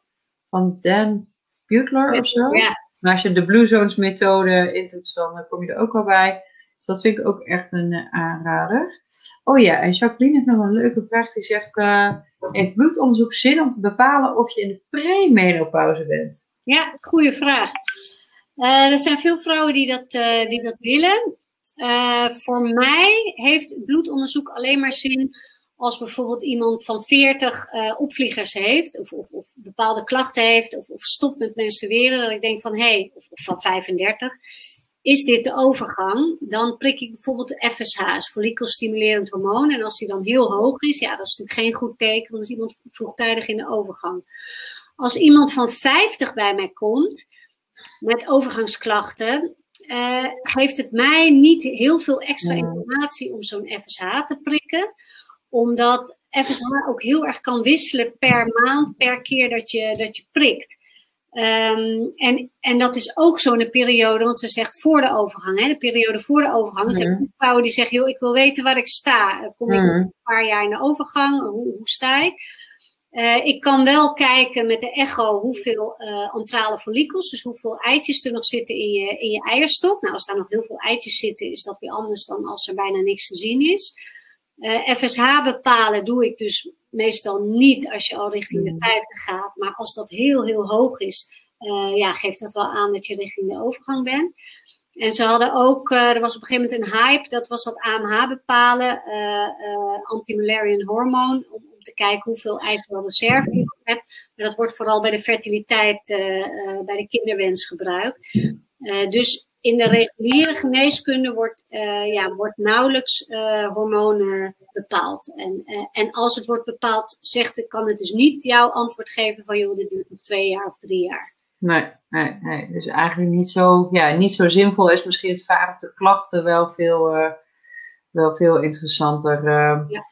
van Dan Butler of zo. Ja. Maar als je de Blue Zones Methode intoetst, dan kom je er ook wel bij. Dus dat vind ik ook echt een uh, aanrader. Oh ja, en Jacqueline heeft nog een leuke vraag. Die zegt, heeft bloedonderzoek zin om te bepalen of je in de premenopauze bent? Ja, goede vraag. Er zijn veel vrouwen die dat, die dat willen. Voor mij heeft bloedonderzoek alleen maar zin als bijvoorbeeld iemand van 40 opvliegers heeft, of, of, of, bepaalde klachten heeft, of, of stopt met menstrueren. Dat ik denk van hé, hey, of, van 35, is dit de overgang? Dan prik ik bijvoorbeeld de FSH, follikelstimulerend hormoon. En als die dan heel hoog is, ja, dat is natuurlijk geen goed teken, want dan is iemand vroegtijdig in de overgang. Als iemand van 50 bij mij komt, met overgangsklachten, uh, geeft het mij niet heel veel extra informatie om zo'n FSH te prikken. Omdat FSH ook heel erg kan wisselen per maand, per keer dat je, dat je prikt. Um, en, en dat is ook zo in de periode, want ze zegt voor de overgang, hè, de periode voor de overgang. Er zijn vrouwen die zeggen, joh, ik wil weten waar ik sta. Kom ik een paar jaar in de overgang? Hoe, hoe sta ik? Uh, ik kan wel kijken met de echo hoeveel uh, antrale follicels, dus hoeveel eitjes er nog zitten in je, in je eierstok. Nou, als daar nog heel veel eitjes zitten, is dat weer anders dan als er bijna niks te zien is. Uh, FSH bepalen doe ik dus meestal niet als je al richting de 50 gaat. Maar als dat heel, heel hoog is, ja, geeft dat wel aan dat je richting de overgang bent. En ze hadden ook, er was op een gegeven moment een hype, dat was dat AMH bepalen, anti-malarian hormoon, te kijken hoeveel eiwit reserve je hebt. Maar dat wordt vooral bij de fertiliteit, uh, uh, bij de kinderwens gebruikt. Uh, dus in de reguliere geneeskunde wordt, ja, wordt nauwelijks hormonen bepaald. En, en als het wordt bepaald, zegt, kan het dus niet jouw antwoord geven van joh, dit duurt nog twee jaar of drie jaar. Nee, nee, nee. Dus eigenlijk niet zo, ja, niet zo zinvol is misschien het vaak de klachten wel veel, wel veel interessanter. Ja.